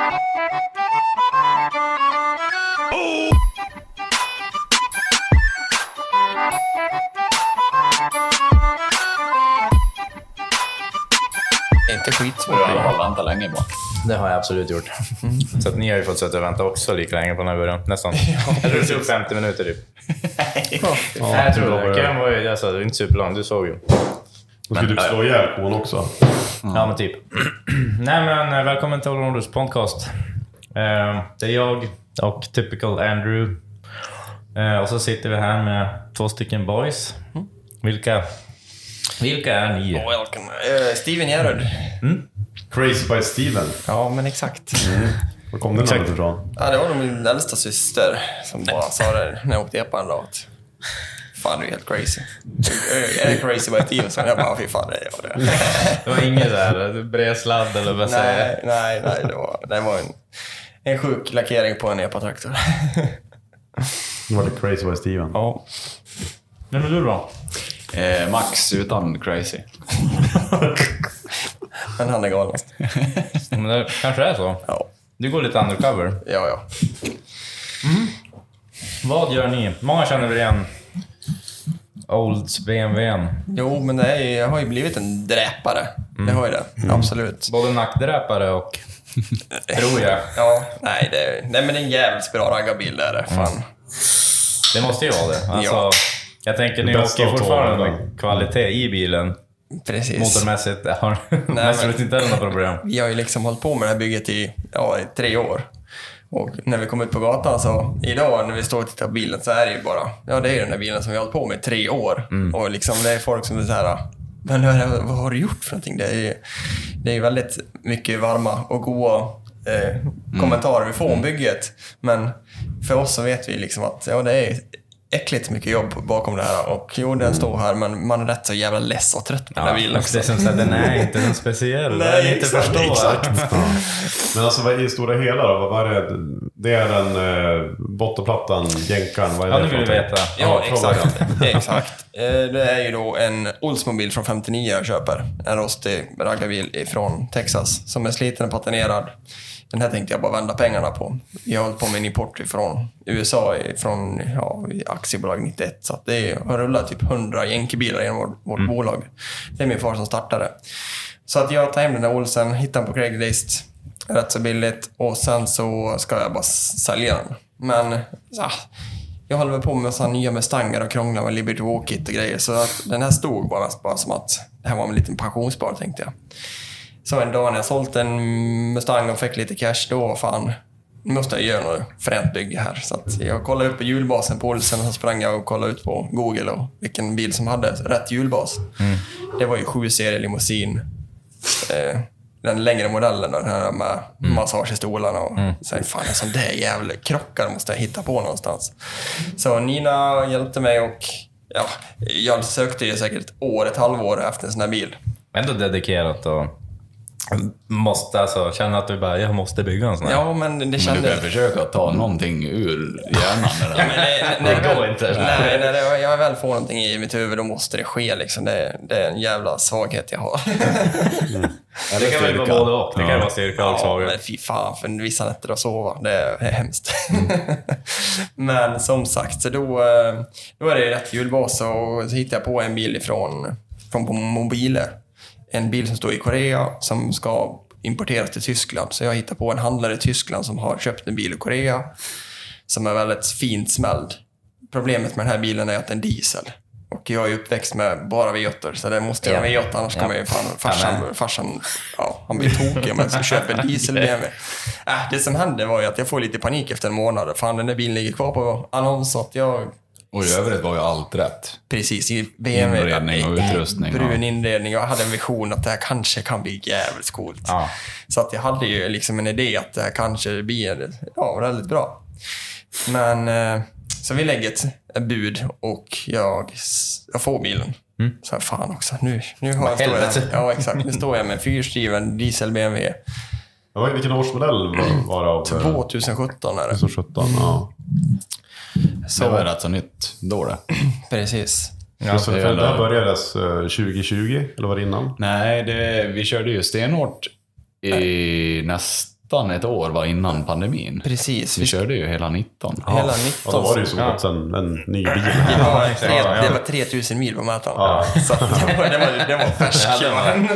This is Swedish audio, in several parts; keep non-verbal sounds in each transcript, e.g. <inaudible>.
Är inte skitsvårt. Jag har väntat länge bara. Det har jag absolut gjort. Så att ni har ju fått sitta och vänta också lika länge på den här början. Nästan. <laughs> jag tror det tog 50 minuter typ. <laughs> Nej, jag tror det. Kevin var ju alltså, inte superlång, du såg ju. Då ska du slå ihjäl kon också. Ja, men typ. <clears throat> Nej, men eh, välkommen till Allrounders podcast. Eh, det är jag och Typical Andrew. Eh, och så sitter vi här med två stycken boys. Vilka, vilka är ni? Welcome. Uh, Steven Gerhard. Crazy by Steven. Ja, men exakt. Var kom det namnet ifrån? Ja, det var nog min äldsta syster som bara sa det när jag åkte epa en dag. Fan, du är helt crazy. Jag är crazy by Steven. Så jag bara, fy fan, det är jag det. Det var ingen där bredsladd eller vad säger Nej, nej, nej. Det var, det var en, en sjuk lackering på en epatraktor. Nu var det Crazy by Steven. Ja. Nej, men du då? Eh, Max utan crazy. Men han är galnast. Men det kanske är så. Ja, Du går lite undercover. ja. ja. Vad gör ni? Många känner väl igen Olds BMWn. Jo, men det är, ju- jag har ju blivit en dräpare. Det har ju det. Absolut. Både nackdräpare och... tror jag. <laughs> Ja, nej, det, nej men det är en jävligt bra raggarbil det är det. Fan. Det måste ju vara det. Alltså, Ja. Jag tänker, ni åker av fortfarande kvalitet i bilen. Precis. Motormässigt har <laughs> mest inte heller några problem. Vi har ju liksom hållit på med det här bygget i, ja, i tre år. Och när vi kom ut på gatan så, idag när vi står och tittar på bilen så är det ju bara, ja det är den här bilen som vi har hållit på med i tre år. Och liksom det är folk som är så här, men vad, har du gjort för någonting? Det är ju det är väldigt mycket varma och goda eh, kommentarer vi får om bygget. Men för oss så vet vi liksom att ja, det är äckligt mycket jobb bakom det här. Och jo, den står här, men man är rätt så jävla less och trött på den här bilen. det är som sagt, den är inte så speciell. Nej, Nej, inte exakt, förstår. exakt. <laughs> Men alltså vad i det stora hela då? Vad är det? Det är den eh, bottenplattan, jänkarn. Vad är Ja, det nu för vill vi någonting? veta. Ja, exakt. exakt. Eh, Det är ju då en Oldsmobile från 59 jag köper. En rostig raggarbil från Texas som är sliten och patinerad. Den här tänkte jag bara vända pengarna på. Vi har hållit på med en import från USA, från ja, aktiebolag 91. Så att det har rullat typ 100 jänkebilar genom vårt, vårt bolag. Det är min far som startade. Så att jag tar hem den där Olsen, hittar den på Craigslist rätt så billigt och sen så ska jag bara sälja den. Men ja, jag håller väl på med massa nya Mustanger och krånglar med Liberty Walk-It och grejer. Så att den här stod bara, bara som att det här var en liten pensionsspar tänkte jag. Så en dag när jag sålt en Mustang och fick lite cash, då fan, nu måste jag göra något fränt bygge här. Så jag kollade upp på hjulbasen på Olsen och så sprang jag och kollade ut på Google och vilken bil som hade rätt hjulbas. Det var ju 7 serie limousin. Eh, den längre modellen, den här med massage i stolarna. Och sen fan, en sån där jävla krockar måste jag hitta på någonstans. Så Nina hjälpte mig och ja, jag sökte ju säkert ett år, ett halvår efter en sån här bil. Ändå dedikerat och måste alltså känna att du bara, jag måste bygga en sån här. Ja, men det Men du kändes... kan försöka ta någonting ur hjärnan. Eller? Ja, men det, det, går inte. Nej, när det, jag väl får någonting i mitt huvud, då måste det ske. Liksom. Det, det är en jävla svaghet jag har. det kan väl vara både och. Det kan Ja. vara styrka och Ja, men svaghet. fy fan, för vissa nätter att sova, det är, det är hemskt. <laughs> men som sagt, så då, eh, då är det rätt julbas och så hittade jag på en bil ifrån, från på mobiler. En bil som står i Korea som ska importeras till Tyskland. Så jag hittade på en handlare i Tyskland som har köpt en bil i Korea som är väldigt fint smälld. Problemet med den här bilen är att den är diesel. Och jag är uppväxt med bara V8, så det måste vara en V8, annars kommer ju fan farsan, farsan ja, han blir tokig om jag ska köpa en diesel-BMW. <laughs> Äh, det som hände var ju att jag får lite panik efter en månad. Fan, den där bilen ligger kvar på annons, så att jag Och i övrigt var ju allt rätt. precis i BMW. Inredning och utrustning, Brun inredning. Jag hade en vision att det här kanske kan bli jävligt coolt. Ja. Så att jag hade ju liksom en idé att det här kanske blir ja, väldigt bra. Men eh, så vi lägger ett, bud och jag, jag får bilen. Så här, fan också, nu, nu har jag, jag, ja, exakt, nu står jag med en fyrhjulsdriven diesel BMW. Ja, vilken årsmodell var, det av? eh, 2017 är det. 2017, ja. Det var rätt så nytt då det. <clears throat> Precis. Ja, för, det för är det här det. börjades eh, 2020, eller var det innan? Nej, det, vi körde ju stenhårt i nästan ett år var innan pandemin. Precis. Vi körde ju hela 19. Hela Ja, 19. då var det ju så gott en, en ny bil. Ja, tre, Ja, ja. det var 3000 mil på mätaren. Ja. Så det var, det var, det var färsk. Ja, var-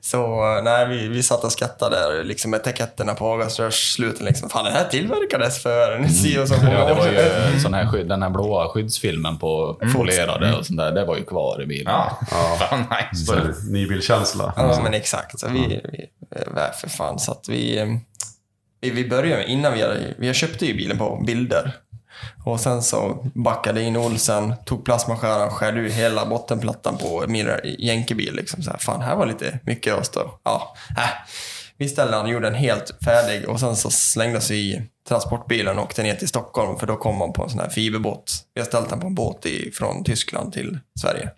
Så nej, vi, vi satt och skrattade där, liksom med etiketterna på avgasrörssluten. Liksom. Fan, den här tillverkades för en si och så många Ja, det var ju en sån här, den här blåa skyddsfilmen på folierade och sånt där. Det var ju kvar i bilen. Ja, <laughs> fan nice. Nybilkänsla. Ja, men exakt. Så vi, vi, för fan, så att vi, vi, vi började med, innan vi vi köpte ju bilen på bilder. Och sen så backade in Olsen, tog plasmaskäraren, skärde ur hela bottenplattan på min jänkebil. Liksom så här, fan, här var lite mycket röst. Ja, äh. Vi ställde den, gjorde den helt färdig och sen så slängdes vi i transportbilen och åkte ner till Stockholm för då kom man på en sån här fiberbåt. Vi har ställt den på en båt i, från Tyskland till Sverige.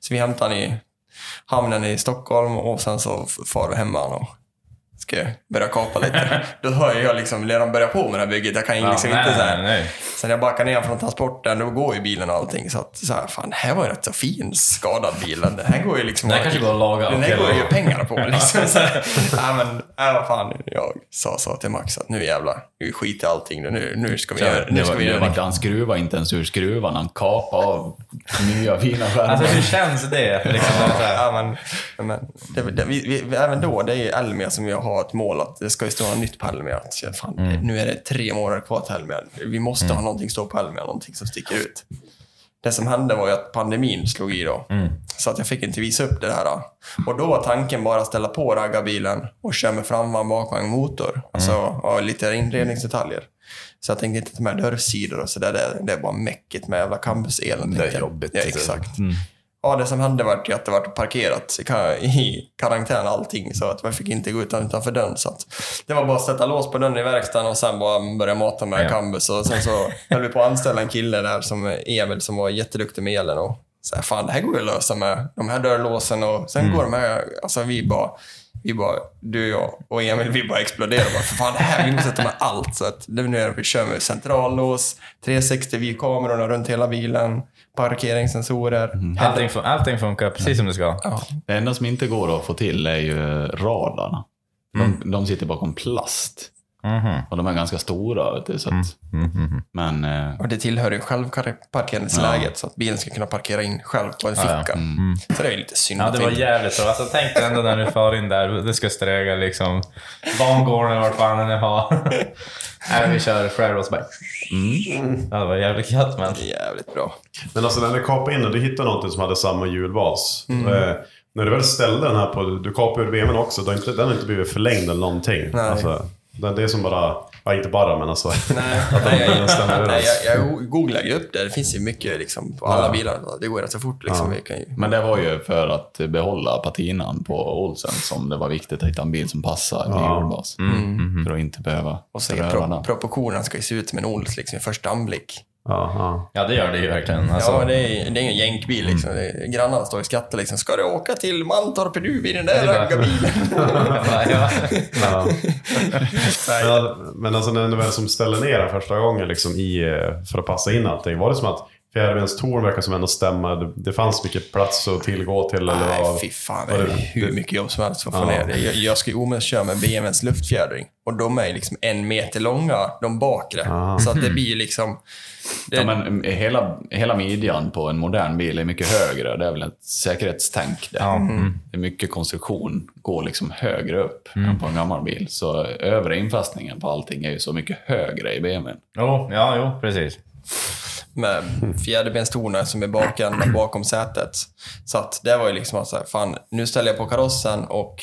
Så vi hämtade den i hamnen i Stockholm och sen så far vi hem med honom och ska börja kapa lite. <laughs> Då hör jag liksom redan börja på med det här bygget. Jag kan ju Ja, liksom nej, inte så nej, här. nej. Sen jag backar ner från transporten, då går ju bilen och allting. Så att så här, fan, det här var ju rätt så fin skadad bil. Den här går ju liksom... Den här kanske går att laga Den här går ju pengar på. <laughs> Liksom, så här. ja, men, ja, vad fan. Jag sa så till Max att nu jävlar, nu skiter allting. Nu, nu ska vi göra nu det ska vi det göra var det. inte, han skruvade inte ens ur skruvarna. Han kapade av nya fina skärmar. Alltså hur känns det? Liksom, det Ja, men, men det, det, vi, vi, även då, det är ju Elmia som jag har ett mål att det ska ju stå något nytt på ja, fan, Nu är det tre månader kvar till Elmia. Vi måste ha någonting stå på Elmia, någonting som sticker ut. Det som hände var ju att pandemin slog i då. Så att jag fick inte visa upp det här. Och då var tanken bara att ställa på raggarbilen och köra med framvagn, bakvagn, motor. Alltså ja, lite inredningsdetaljer. Så jag tänkte inte ta med dörrsidor och sådär. Det, det är bara mäckigt med jävla campuselen. Det är jobbigt. Ja, exakt. Ja, det som hände var att det var parkerat i ka- i karantän allting, så att man fick inte gå utan utanför dörren. Så att det var bara att sätta lås på dörren i verkstaden och sen bara börja mata med Ja. Cambus. Och sen så <laughs> höll vi på att anställa en kille där, som Emil, som var jätteduktig med elen. Och så här, fan det här går ju att lösa med de här dörrlåsen. Och sen går de här, alltså vi bara, vi bara, du, jag och Emil, vi bara exploderade. Bara, för fan, det här, vi måste ta med allt. Så att det är nu vi kör med centrallås, 360 vid kamerorna runt hela bilen, parkeringssensorer. allting, fun- allting funkar precis som det ska. Ja, Det enda som inte går att få till är ju radarna. De, de sitter bakom plast. Mhm. Och de är ganska stora. Vet du, så att, Men eh, och det tillhör ju självparkeringsläget så att bilen ska kunna parkera in själv på en ficka. Så det är ju lite synd. Ja, att det var inte- jävligt bra. Alltså, tänk dig ändå när du far in där, det ska sträga liksom. Bangården vart fan den är har. <laughs> Nej, vi kör så bara... Ja, det var jävligt gött men... Jävligt bra. Men alltså när ni kapade in den, du hittade någonting som hade samma hjulbas. Eh, när du väl ställde den här på, du kapade ur BMWn också, den har inte, den har inte blivit förlängd eller någonting. Nej. Alltså, det är som bara, ja inte bara men alltså. Nej, <laughs> nej, jag, nej, jag, jag googlade ju upp det. Det finns ju mycket liksom, på alla Ja. bilar. Det går rätt så fort. Liksom. Kan ju... Men det var ju för att behålla patinan på Olsen som det var viktigt att hitta en bil som passar med Ja. hjulbas. För att inte behöva Och röra pro, den. proportionerna ska ju se ut som en Ols liksom, i första anblick. Ja, ja. Det gör det ju verkligen. Alltså, Ja, det är, det är ingen jänkbil liksom. Är, grannarna står och skrattar liksom. Ska du åka till Mantorp du i den där raggarbilen? <laughs> ja. ja. Ja, men alltså när du väl som ställer ner den första gången liksom i, eh, för att passa in allting. Var det som att fjäderbenstorn verkar som ändå stämma? Det, det fanns mycket plats att tillgå till? Eller Nej, vad- fy fan. Det är hur mycket jobb som helst för att få Ja. ner det. Jag, jag ska ju omedelbart köra med BMWs luftfjädring. Och de är ju liksom en meter långa, de bakre. Ah. Så att det blir liksom... Det, Ja, men eh, hela, hela midjan på en modern bil är mycket högre. Det är väl ett säkerhetstänk där. Ja, mm. Det är mycket konstruktion går liksom högre upp än på en gammal bil. Så övre infästningen på allting är ju så mycket högre i BMW. Jo, ja, jo, precis. Med fjäderbenstornar som är bakändan bakom sätet. Så att det var ju liksom att så här, fan, nu ställer jag på karossen och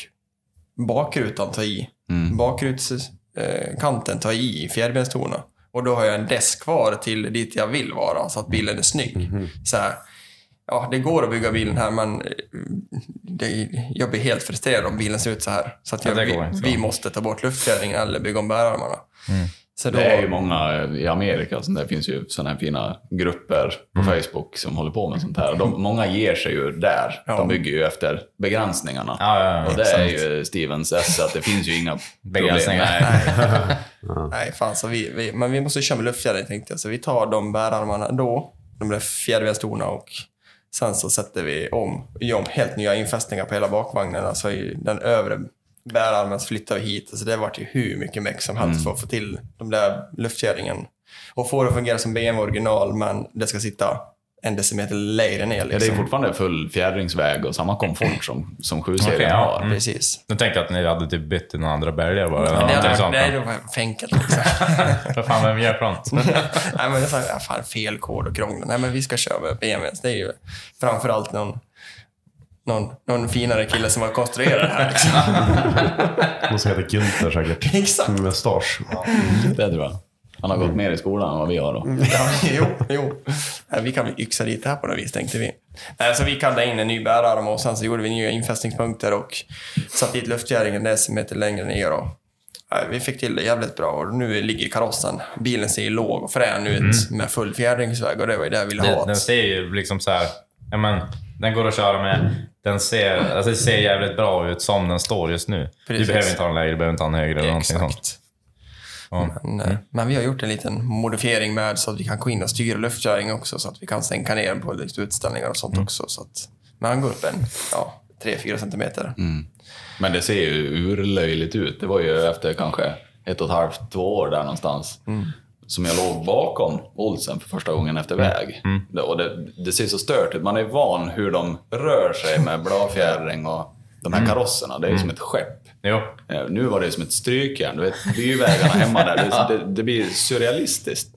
bakrutan tar i. Bakrutskanten tar i fjäderbenstorna. Och då har jag en desk kvar till dit jag vill vara, så att bilen är snygg. Så här, ja, det går att bygga bilen här, men eh, det, jag blir helt frustrerad om bilen ser ut så här. Så att Ja, jag, det vi, vi måste ta bort luftfjädringen eller bygga om bärarmarna. Så då, Det är ju många i Amerika, så det finns ju sådana här fina grupper på Facebook som håller på med sånt här. De, många ger sig ju där. Ja. De bygger ju efter begränsningarna. Ja, ja, ja, och det är exakt. ju Stevens S, att det finns ju inga <laughs> Begränsningar. Problem. Nej. <laughs> Nej, fan, så vi, vi, men vi måste köra med luftfjädring tänkte jag. Så vi tar de bärarmarna då, de där fjäderbenstorna och sen så sätter vi om, gör om helt nya infästningar på hela bakvagnen. Alltså i den övre bärarmen så flyttar vi hit. Så det vart ju hur mycket meck som helst för att få till de där luftfjädringen. Och få det att fungera som BMW original, men det ska sitta en decimeter lägre ner. Ja, det är Liksom. fortfarande full fjädringsväg och samma komfort som, som 7-serien Okej, ja. har. Mm. Precis. Jag tänkte att ni hade typ bytt till några andra bälgar bara. Men det, är, sånt. det är för enkelt. Liksom. <laughs> Vad fan, vem gör sånt? <laughs> Nej, men det är så här, ja, fan, fel kod och krångel. Nej, men vi ska köra med BMWs. Det är ju framförallt någon, någon, någon finare kille som har konstruerat det här. Liksom. <laughs> Någon som heter Günther säkert. <laughs> Exakt. Med mustasch. Det tror jag. Han har gått mer i skolan än vad vi har då. Ja, jo, jo. Vi kan väl yxa dit det här på något vis, tänkte vi. Så vi kallade in en ny bärarm och sen så gjorde vi nya infästningspunkter och satte dit luftgäringen en decimeter längre ner. Och, nej, vi fick till det jävligt bra och nu ligger karossen. Bilen ser låg och frän ut med full fjädringsväg och det var ju det jag ville ha. den ser ju liksom så här, ja men, den går att köra med. Den ser, alltså det ser jävligt bra ut som den står just nu. Precis. Du behöver inte ha den lägre, du behöver inte ha den högre eller någonting sånt. Ja. Men, eh, men vi har gjort en liten modifiering med så att vi kan gå in och styra luftgöring också så att vi kan sänka ner den på utställningar och sånt också. Så att, men han går upp en ja, 3-4 centimeter. Men det ser ju urlöjligt ut. Det var ju efter kanske ett och ett halvt, två år där någonstans. Som jag låg bakom Olsen för första gången efter väg. Det, och det, det ser så stört ut. Man är van hur de rör sig med bladfjädring och de här karosserna. Det är ju som ett skepp. Jo. Eh, Nu var det som ett strykjärn. Du vet, byvägarna hemma där. Det, det, det blir surrealistiskt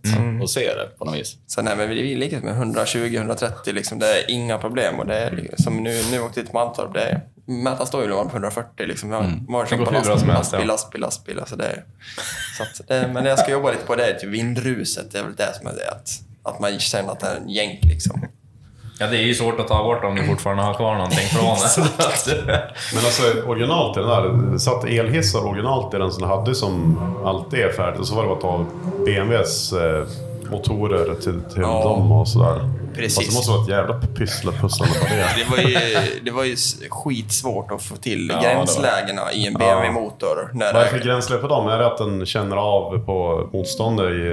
att se det på något vis. Så nej, men vi är lika med 120-130, liksom, det är inga problem. Och det är som nu, nu åkte vi till Mantorp, det är, Mätaren står ju på 140 liksom. Varit Det går på hur bra lastbil, som helst, lastbil, lastbil, lastbil. Alltså det, så att det, men det jag ska jobba lite på det är typ vindruset. Det är väl det som är det. Att, att man känner att det är en jänk liksom. Ja, det är ju svårt att ta bort om du fortfarande har kvar någonting från det. <laughs> <laughs> Men alltså originalt i den där, satt elhissar originalt i den som du hade som alltid är färdigt. Och så var det bara att ta BMWs eh, motorer till, till Ja. dem och sådär. Precis. Fast det måste vara ett jävla pyssla pusslande på det. <laughs> Det var ju, det var ju skitsvårt att få till Ja, gränslägena i en BMW-motor. När Vad är för gränsläge på dem? Är det att den känner av på motståndet i,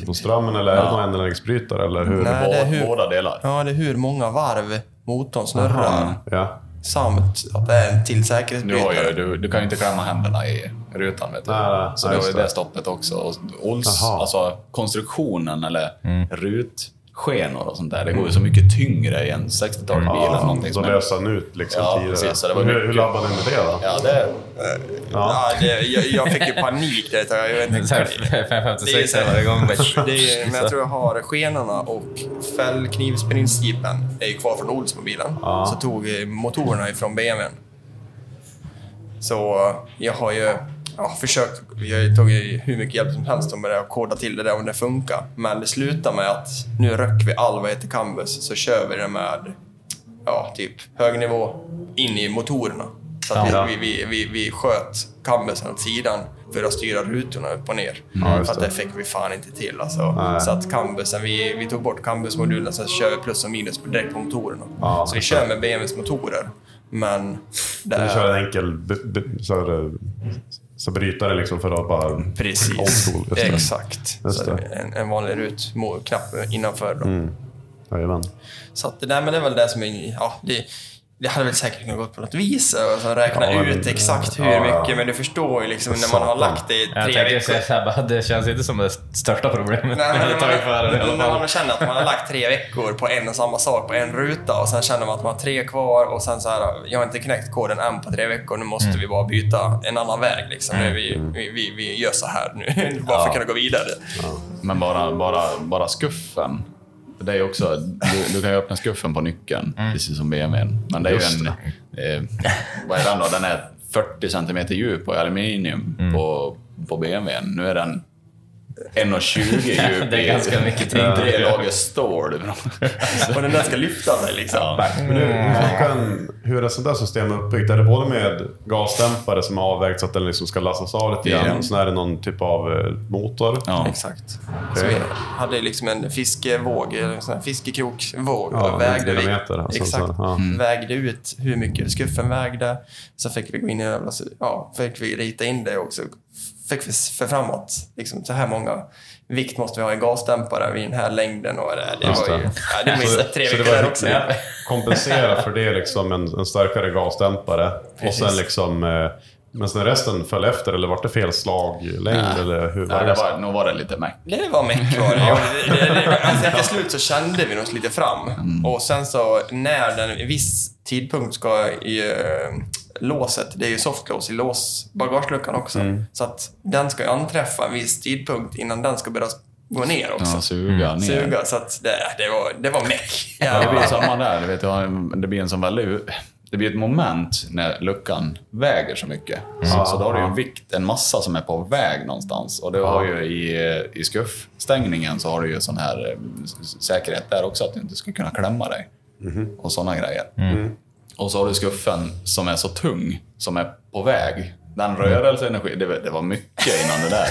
eh, på strömmen eller är det någon ändlägesbrytare? Eller hur? Nej, det är hur- Båda delar. ja, det är hur många varv motorn snurrar. Aha, ja. Samt att det är en till Du, har säkerhetsbrytare. ju, du, du kan ju inte klämma händerna i rutan. Vet du. Nej, så nej, det var ju det stoppet också. Och Ols, alltså konstruktionen eller Mm. Rutskenor och sånt där. Det går ju så mycket tyngre i en 60-talsbil än någonting så som är... lösa den ut liksom Ja, tidigare. precis, så det var hur, mycket- hur labbade ni med det då? Ja, det... Ja, det, jag, jag fick ju panik där ett tag. Jag vet inte. Så här, Det är 556 så här- varje gång. Det är, men jag tror jag har skenorna och fällknivsprincipen är ju kvar från Oldsmobilen. Ja. Så tog motorerna ifrån BMWn. Så jag har ju ja, försökt, jag tog ju hur mycket hjälp som helst om det att koda till det där om det funkar. Men det slutar med att nu röck vi all vad heter canvas så kör vi det med ja, typ hög nivå in i motorerna. Så att Ja. vi, vi, vi, vi sköt cambusen åt sidan för att styra rutorna upp och ner. Just för att det. fick vi fan inte till. Alltså. Nej. Så att cambusen, vi, vi tog bort cambusmodulen så kör vi plus och minus direkt på motorerna. Ja, så vi kör med BMWs motorer. Men det Du kör en enkel b- så, brytare liksom för att bara... Precis, Old school, exakt. En, en vanlig rutknapp innanför. Då. Mm. Jajamän. Så att, nej, men det är väl det som är... Ja, det, det hade väl säkert kunnat gå på något vis och så räkna Ja, men- ut exakt hur ja, ja. mycket, men du förstår ju liksom när man har lagt det i Jag tre tänkte veckor. säga så här, bara, det känns inte som det största problemet. Nej, Men i alla när man känner att man har lagt tre veckor på en och samma sak på en ruta och sen känner man att man har tre kvar och sen så här, jag har inte knäckt koden än på tre veckor, nu måste Mm. vi bara byta en annan väg. Liksom. Vi, vi, vi, vi gör så här nu, <laughs> bara för att kunna gå vidare. Men bara, bara, bara skuffen. För Det är ju också, du, du kan ju öppna skuffen på nyckeln, precis som BMWn. Men det är Just ju en... Eh, vad är den då? Den är 40 cm djup och aluminium på, på BMWn. Nu är den 1,20 djup <laughs> Det är ganska mycket tyngd. Tre lager stål. <laughs> Och den där ska lyfta sig liksom. Men hur, hur, hur är sånt där system uppbyggt? Är det både med gasdämpare som är avvägt så att den liksom ska lastas av lite grann, Ja. och sen är det någon typ av eh, motor? Ja. Exakt. Så vi hade liksom en fiskevåg, en sån här fiskekrokvåg. Ja, och vägde vi, alltså, exakt, så, ja. vägde ut hur mycket skuffen vägde. Så fick vi gå in i jävla, ja, fick vi rita in det också. Fick vi för framåt, liksom så här många vikt måste vi ha i gasdämpare vid den här längden och det, det Just var ju... Ja, det ju Så, tre så det veckor där var också. Ja. kompensera för det liksom en, en starkare gasdämpare och Precis. sen liksom eh, men sen resten föll efter eller var det fel slaglängd Nej. eller hur var Nej, det? det var, nog var det lite meck. Det var meck var det. <laughs> Ja, det, det, det <laughs> alltså, till slut så kände vi oss lite fram. Och sen så när den en viss tidpunkt ska i uh, låset, det är ju softlås i lås bagageluckan också. Så att den ska ju anträffa en viss tidpunkt innan den ska börja gå ner också. Ja, suga ner. Suga, så att det, det, var, det var meck. <laughs> Ja, det blir samma där. Du vet, du det blir en sån väldigt... Det blir ett moment när luckan väger så mycket. Så, så då har du ju en vikt, en massa som är på väg någonstans. Och det har ju i, i skuffstängningen så har du ju sån här eh, säkerhet där också, att du inte ska kunna klämma dig. Och såna grejer. Och så har du skuffen som är så tung, som är på väg. Den rörelseenergi, det, var- det var mycket innan det där.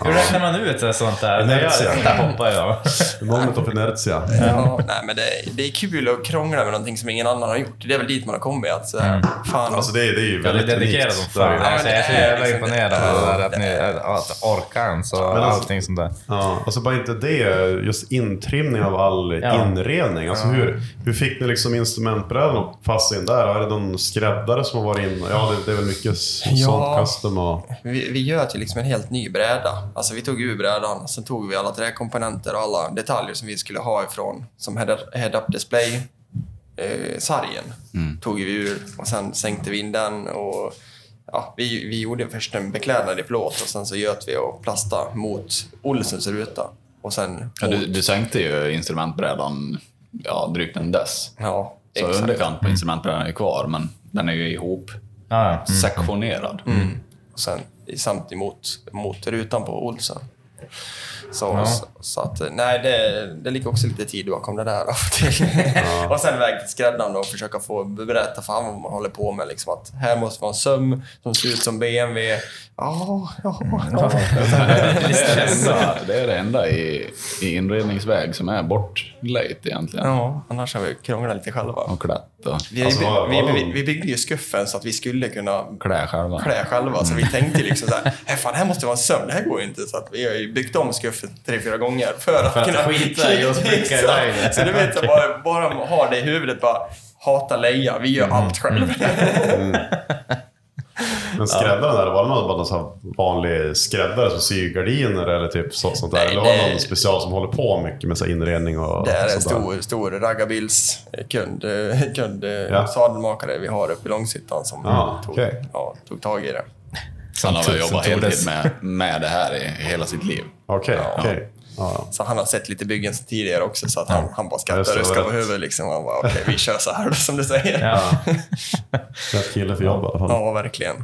<laughs> Hur räknar man ut ett sånt där? Inertia. där hoppar jag. <laughs> Moment of inertia. Ja, nej, men det, det är kul att krångla med någonting som ingen annan har gjort. Det är väl dit man har kommit. Att, så här, fan, Alltså det, är- det är ju Jag är väldigt dedikerad unikt. som fan. Det är ju- Alltså, jag är så är jävla liksom- imponerad där att ni att orkar ens och Men alltså- allting sånt där. Ja, alltså bara inte det, just intrimning av all Ja. inredning. Alltså hur, hur fick ni liksom instrumentbrädan att passa in där? Är det någon skräddare som har varit in? Ja, det, det är väl mycket Ja. och... Vi, vi gör till liksom en helt ny bräda. Alltså vi tog ur brädan, sen tog vi alla träkomponenter och alla detaljer som vi skulle ha ifrån, som head- head-up display eh, sargen tog vi ur och sen sänkte vi in den och ja, vi, vi gjorde först en beklädnad i plåt och sen så göt vi och plastade mot Olssons ruta. Och sen... Ja, du, du sänkte ju instrumentbrädan ja, drygt en dess. Ja, Så exakt. underkant på instrumentbrädan är kvar, men den är ju ihop Ja, ja. sektionerad. Och sen samt emot mot rutan på Olsson. Så, Ja. så, så att, nej, det, det ligger också lite tid bakom det där. <laughs> och sen väg till skräddaren och försöka få berätta för honom vad man håller på med. Liksom att här måste vara en söm som ser ut som BMW. Ja, ja, ja. <laughs> Det är det enda, det är det enda i, i inredningsväg som är bortlejt egentligen. ja, annars har vi krånglat lite själva. Och klätt och Vi, Alltså, vi, vi, vi byggde ju skuffen så att vi skulle kunna klä själva. klä själva. Så vi tänkte liksom så här, "Här, <laughs> fan, det här måste vara en sömn, det här går ju inte. Så att vi har ju byggt om skuffen tre, fyra gånger för att, För att kunna skita i och Exakt. iväg det. Så du vet, så bara, bara ha det i huvudet, bara hata leja, vi gör allt själva. <laughs> <laughs> Men skräddaren där, var det någon, bara någon vanlig skräddare som syr gardiner eller typ så, sånt där? Nej, eller var det det- någon special som håller på mycket med så inredning och Det är en stor, stor raggarbilskund, kund, Ja. sadelmakare vi har uppe i Långshyttan som Ja, tog, okej. ja, tog tag i det. Han har väl jobbat heltid med, med det här i, hela sitt liv. Okej, okej. Ja, ja. Så han har sett lite byggen tidigare också, så att han, han bara Ja, skrattar och det, ruskar på huvudet. Liksom. Han bara, okej, vi kör så här då, som du säger. Ja. Rätt kille för jobb i alla fall. Ja, verkligen.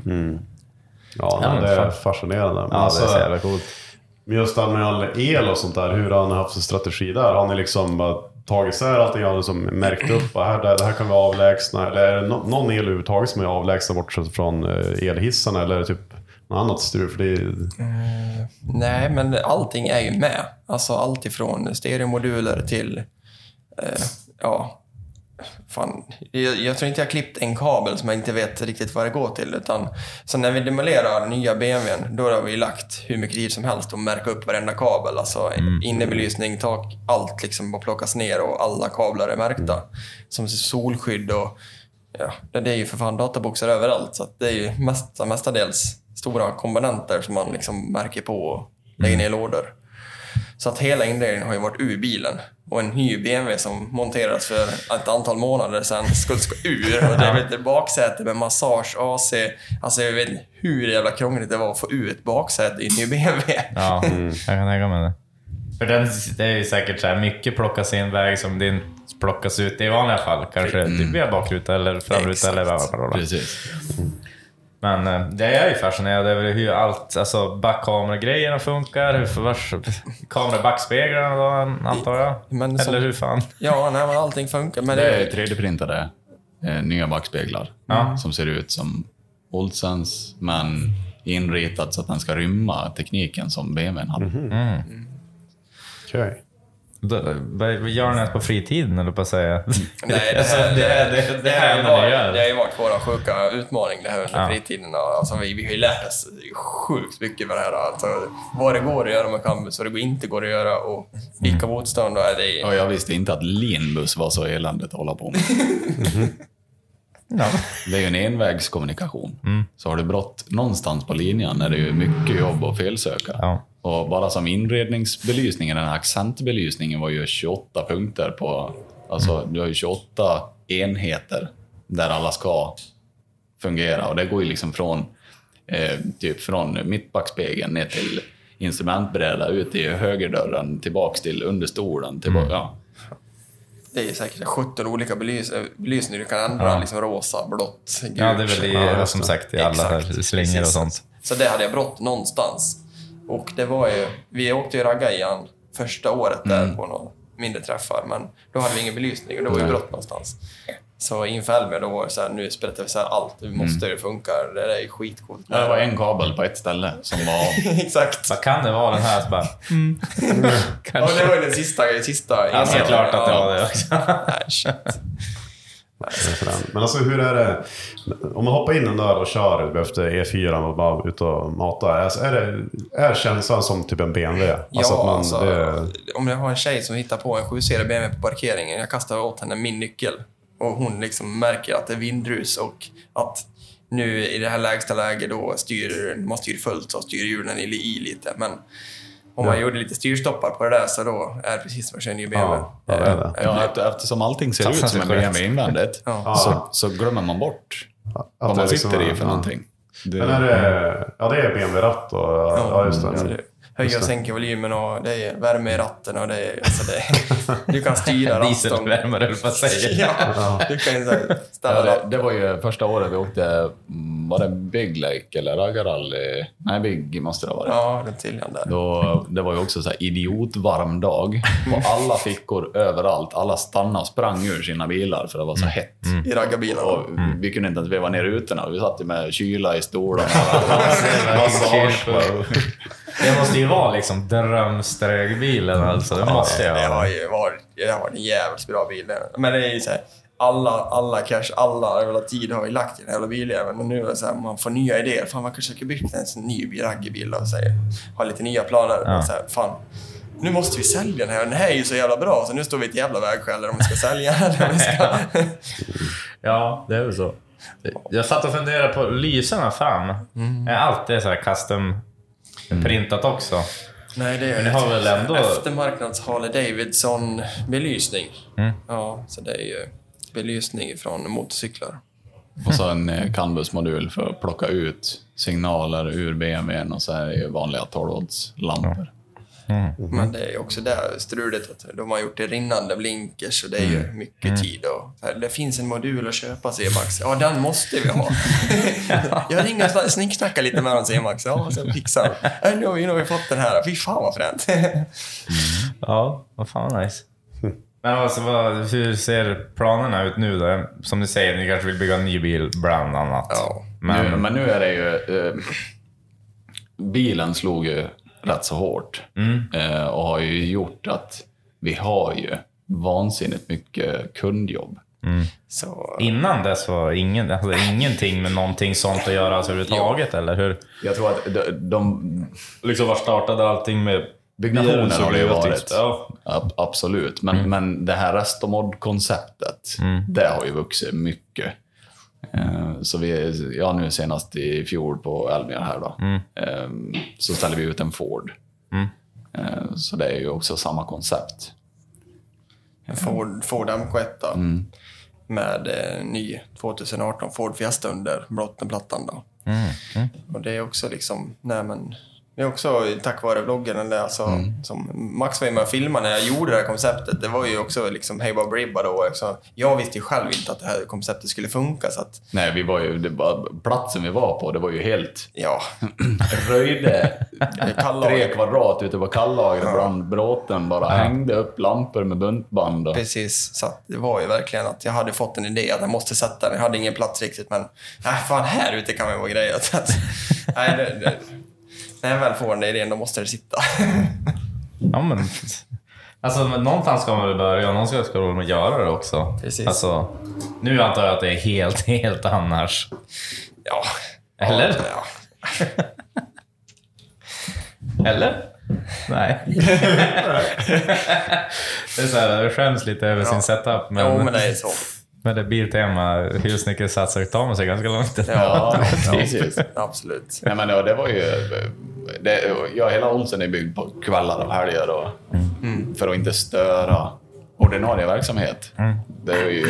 Ja, Ja, men det är fascinerande. Men Ja, det är så jävla coolt. Men just det här med all el och sånt där, hur har ni haft för strategi där? Har ni liksom bara tagit isär allting, jag har liksom märkt upp att här, det här kan vi avlägsna. Eller är det nå- någon el överhuvudtaget som är avlägsna bort från eh, elhissarna eller är det typ något annat strul? För det är, Nej, men allting är ju med. Alltså allt ifrån stereomoduler till... Eh, ja... Fan, jag, jag tror inte jag har klippt en kabel som jag inte vet riktigt vad det går till. Utan, så när vi demolerar nya BMWn, då har vi lagt hur mycket tid som helst och märka upp varenda kabel. Alltså innebelysning, tak, allt liksom bara plockas ner och alla kablar är märkta. Som solskydd och... Ja, det är ju för fan databoxar överallt. Så att det är ju mest, mestadels stora komponenter som man liksom märker på och lägger ner i lådor. Så att hela inredningen har ju varit ur bilen. Och en ny BMW som monterades för ett antal månader sedan skulle ska ur. Och det är ett baksäte med massage, AC. Alltså jag vet inte hur jävla krångligt det var att få ut ett baksäte i en ny BMW. Ja, <laughs> jag kan tänka mig det. För den, det är ju säkert så här, mycket plockas i en väg som din plockas ut i vanliga fall. Kanske typ via bakruta eller framruta Exakt. eller vad vad. Men eh, det är ju fascinerande över hur allt, alltså backkameragrejerna funkar, hur vars, kamerabackspeglarna då antar jag? Men som- eller hur fan? Ja, nej, men allting funkar. Men Det det är 3D-printade eh, nya backspeglar Ja. som ser ut som Oldsens men inritat så att den ska rymma tekniken som BMWn hade. okej. Då- Vad vad gör ni ens på fritiden, eller på att säga? Nej, det, Alltså, här, det, är- det, det, har här ju är varit, gör. det har ju varit vår sjuka utmaning det här under Ja. fritiden. Alltså, vi, vi har ju lärt oss sjukt mycket med det här. Alltså, vad det går att göra med campus, vad det inte går att göra och vilka motstånd. Och det är, Och jag visste inte att linbus var så eländigt att hålla på med. <laughs> Ja. Det är ju en envägskommunikation. Så har du brott någonstans på linjen är det ju mycket jobb att felsöka. Ja. Och bara som inredningsbelysningen, den här accentbelysningen var ju 28 punkter på... Alltså, du har ju 28 enheter där alla ska fungera. Och det går ju liksom från, eh, typ från mittbackspegeln ner till instrumentbräda, ut i högerdörren, tillbaks till understolen. Tillbaka, ja. det är säkert 17 olika belys belysningar du kan ändra. Liksom rosa, blått, gult. ja, det är väl i, Ja, som sagt i alla slingor och sånt. Så det hade jag brått någonstans. Och det var ju, vi åkte ju ragga igen första året där Mm. på några mindre träffar, men då hade vi ingen belysning och då var det brått någonstans. Så inför Elmia då var det så här, nu sprättar vi så här allt, vi måste det funkar, det där är skitcoolt. Det var en kabel på ett ställe som var... <laughs> Exakt. Vad kan det vara den här? Så bara, Ja, det var ju den sista, sista ja, det är klart att det var det också. Nej, shit. Men alltså hur är det, om man hoppar in en där och kör efter E4 och bara ut och matar. Alltså, är, det, är känslan som typ en BMW? Ja, Alltså att man, alltså, det, om jag har en tjej som hittar på en 7-serie BMW på parkeringen, jag kastar åt henne min nyckel och hon liksom märker att det är vindrus och att nu i det här lägsta läget då styr, man styr fullt så styr hjulen i, i lite. Men om man gjorde lite styrstoppar på det där så då är det precis som att köra en ny BMW. Ja, ja, det är det. Ja, efter, eftersom allting ser ut som en. BMW invändigt Ja. så, så glömmer man bort att vad det man liksom sitter i är- för ja. någonting. Det, Men är det, ja det är BMW-ratt och, ja just det. Höjer och sänker volymen och det är värme i ratten och det är... Alltså det, <laughs> du kan styra ratten. Dieselvärmare, höll på att säga. Ja, du kan ju så här ställa Ja, det, var ju första året vi åkte, mm, var det Big Lake eller Raggarrally? Nej, Big måste det ha varit. Ja, runt Siljan där. Då, det var ju också så här idiotvarm dag. På alla fickor överallt. Alla stannade och sprang ur sina bilar för det var så hett. I raggarbilarna. Och Vi kunde inte ens veva ner rutorna. Vi satt ju med kyla i stolarna. <laughs> Massage. Det måste ju vara liksom drömsträgbilen alltså. Det måste jag Det har vara. ju varit, det har varit en jävligt bra bil. Men det är ju så här, alla, alla cash, alla jävla tid har vi lagt i den här jävla biljäveln. Och nu är det så här, man får nya idéer. Fan, man kanske ska bygga en sån ny raggarbil och säga, ha lite nya planer. Ja. Och så här, fan, nu måste vi sälja den här. Den här är ju så jävla bra, så nu står vi i ett jävla vägskäl om vi ska sälja vi <laughs> ska... Ja, det är väl så. Jag satt och funderade på lyserna fram. Är allt det så här custom printat också? Nej, det är Men ni har väl ändå- Eftermarknads Harley Davidson-belysning. Mm. Ja, så det är ju belysning från motorcyklar. Och så en eh, Canvas-modul för att plocka ut signaler ur BMWn och så är det ju vanliga 12-lampor. Men det är ju också där struligt att de har gjort det rinnande blinkers och det är ju mycket tid. Och, här, det finns en modul att köpa, C-Max. Ja, den måste vi ha. <laughs> jag ringer och snicksnackar lite med honom, C-Max. Ja, så fixar han. Äh, nu, har vi- nu har vi fått den här. Fy fan vad fränt. Ja, vad fan nice. Men alltså, vad, hur ser planerna ut nu då? Som ni säger, ni kanske vill bygga en ny bil bland annat. Ja. Men, Nu, men nu är det ju... Eh, bilen slog ju rätt så hårt. Eh, och har ju gjort att vi har ju vansinnigt mycket kundjobb. Så, innan dess var ingen, alltså, ingenting med någonting sånt att göra alltså, överhuvudtaget, eller hur? Jag tror att de, de Liksom var startade allting med byggnationen har det ju varit. Ja. Ab- absolut. Men, men det här Restomod-konceptet, det har ju vuxit mycket. Eh, Så vi, ja nu senast i fjol på Elmia här då, eh, så ställde vi ut en Ford. Eh, Så det är ju också samma koncept. en Ford, Ford MK1 med eh, ny 2018 Ford Fiesta under bottenplattan. Då. Och det är också liksom, nej men, det är också tack vare vloggen. Eller alltså, som Max var ju med och filmade när jag gjorde det här konceptet. Det var ju också liksom hej bara bribba då. Också, jag visste ju själv inte att det här konceptet skulle funka. Så att, Nej, vi var ju, var, platsen vi var på, det var ju helt ja, <clears throat> röjde tre kvadrat ute på Kallager bland bråten. Bara hängde upp lampor med buntband. Och, Precis, så det var ju verkligen att jag hade fått en idé att jag måste sätta den. Jag hade ingen plats riktigt, men nej, fan här ute kan ju vara grejer. <laughs> Så att, nej, det, det, när jag väl får den där idén, då måste det sitta. <laughs> Ja, men... Alltså, men någonstans ska man väl börja och någonstans ska man göra det också. Precis. Alltså, nu antar jag att det är helt, <laughs> helt annars. Ja. Eller? Ja. <laughs> Eller? Nej. det är så här, skäms lite över sin setup. Men, Jo, men det är så. Men det Biltema husnyckelsatsar tar man sig ganska långt. ja, <laughs> precis. Absolut. Nej, men ja, det var ju... Det, ja, hela Olsen är byggd på kvällar och helger och, för att inte störa ordinarie verksamhet. Det, är ju,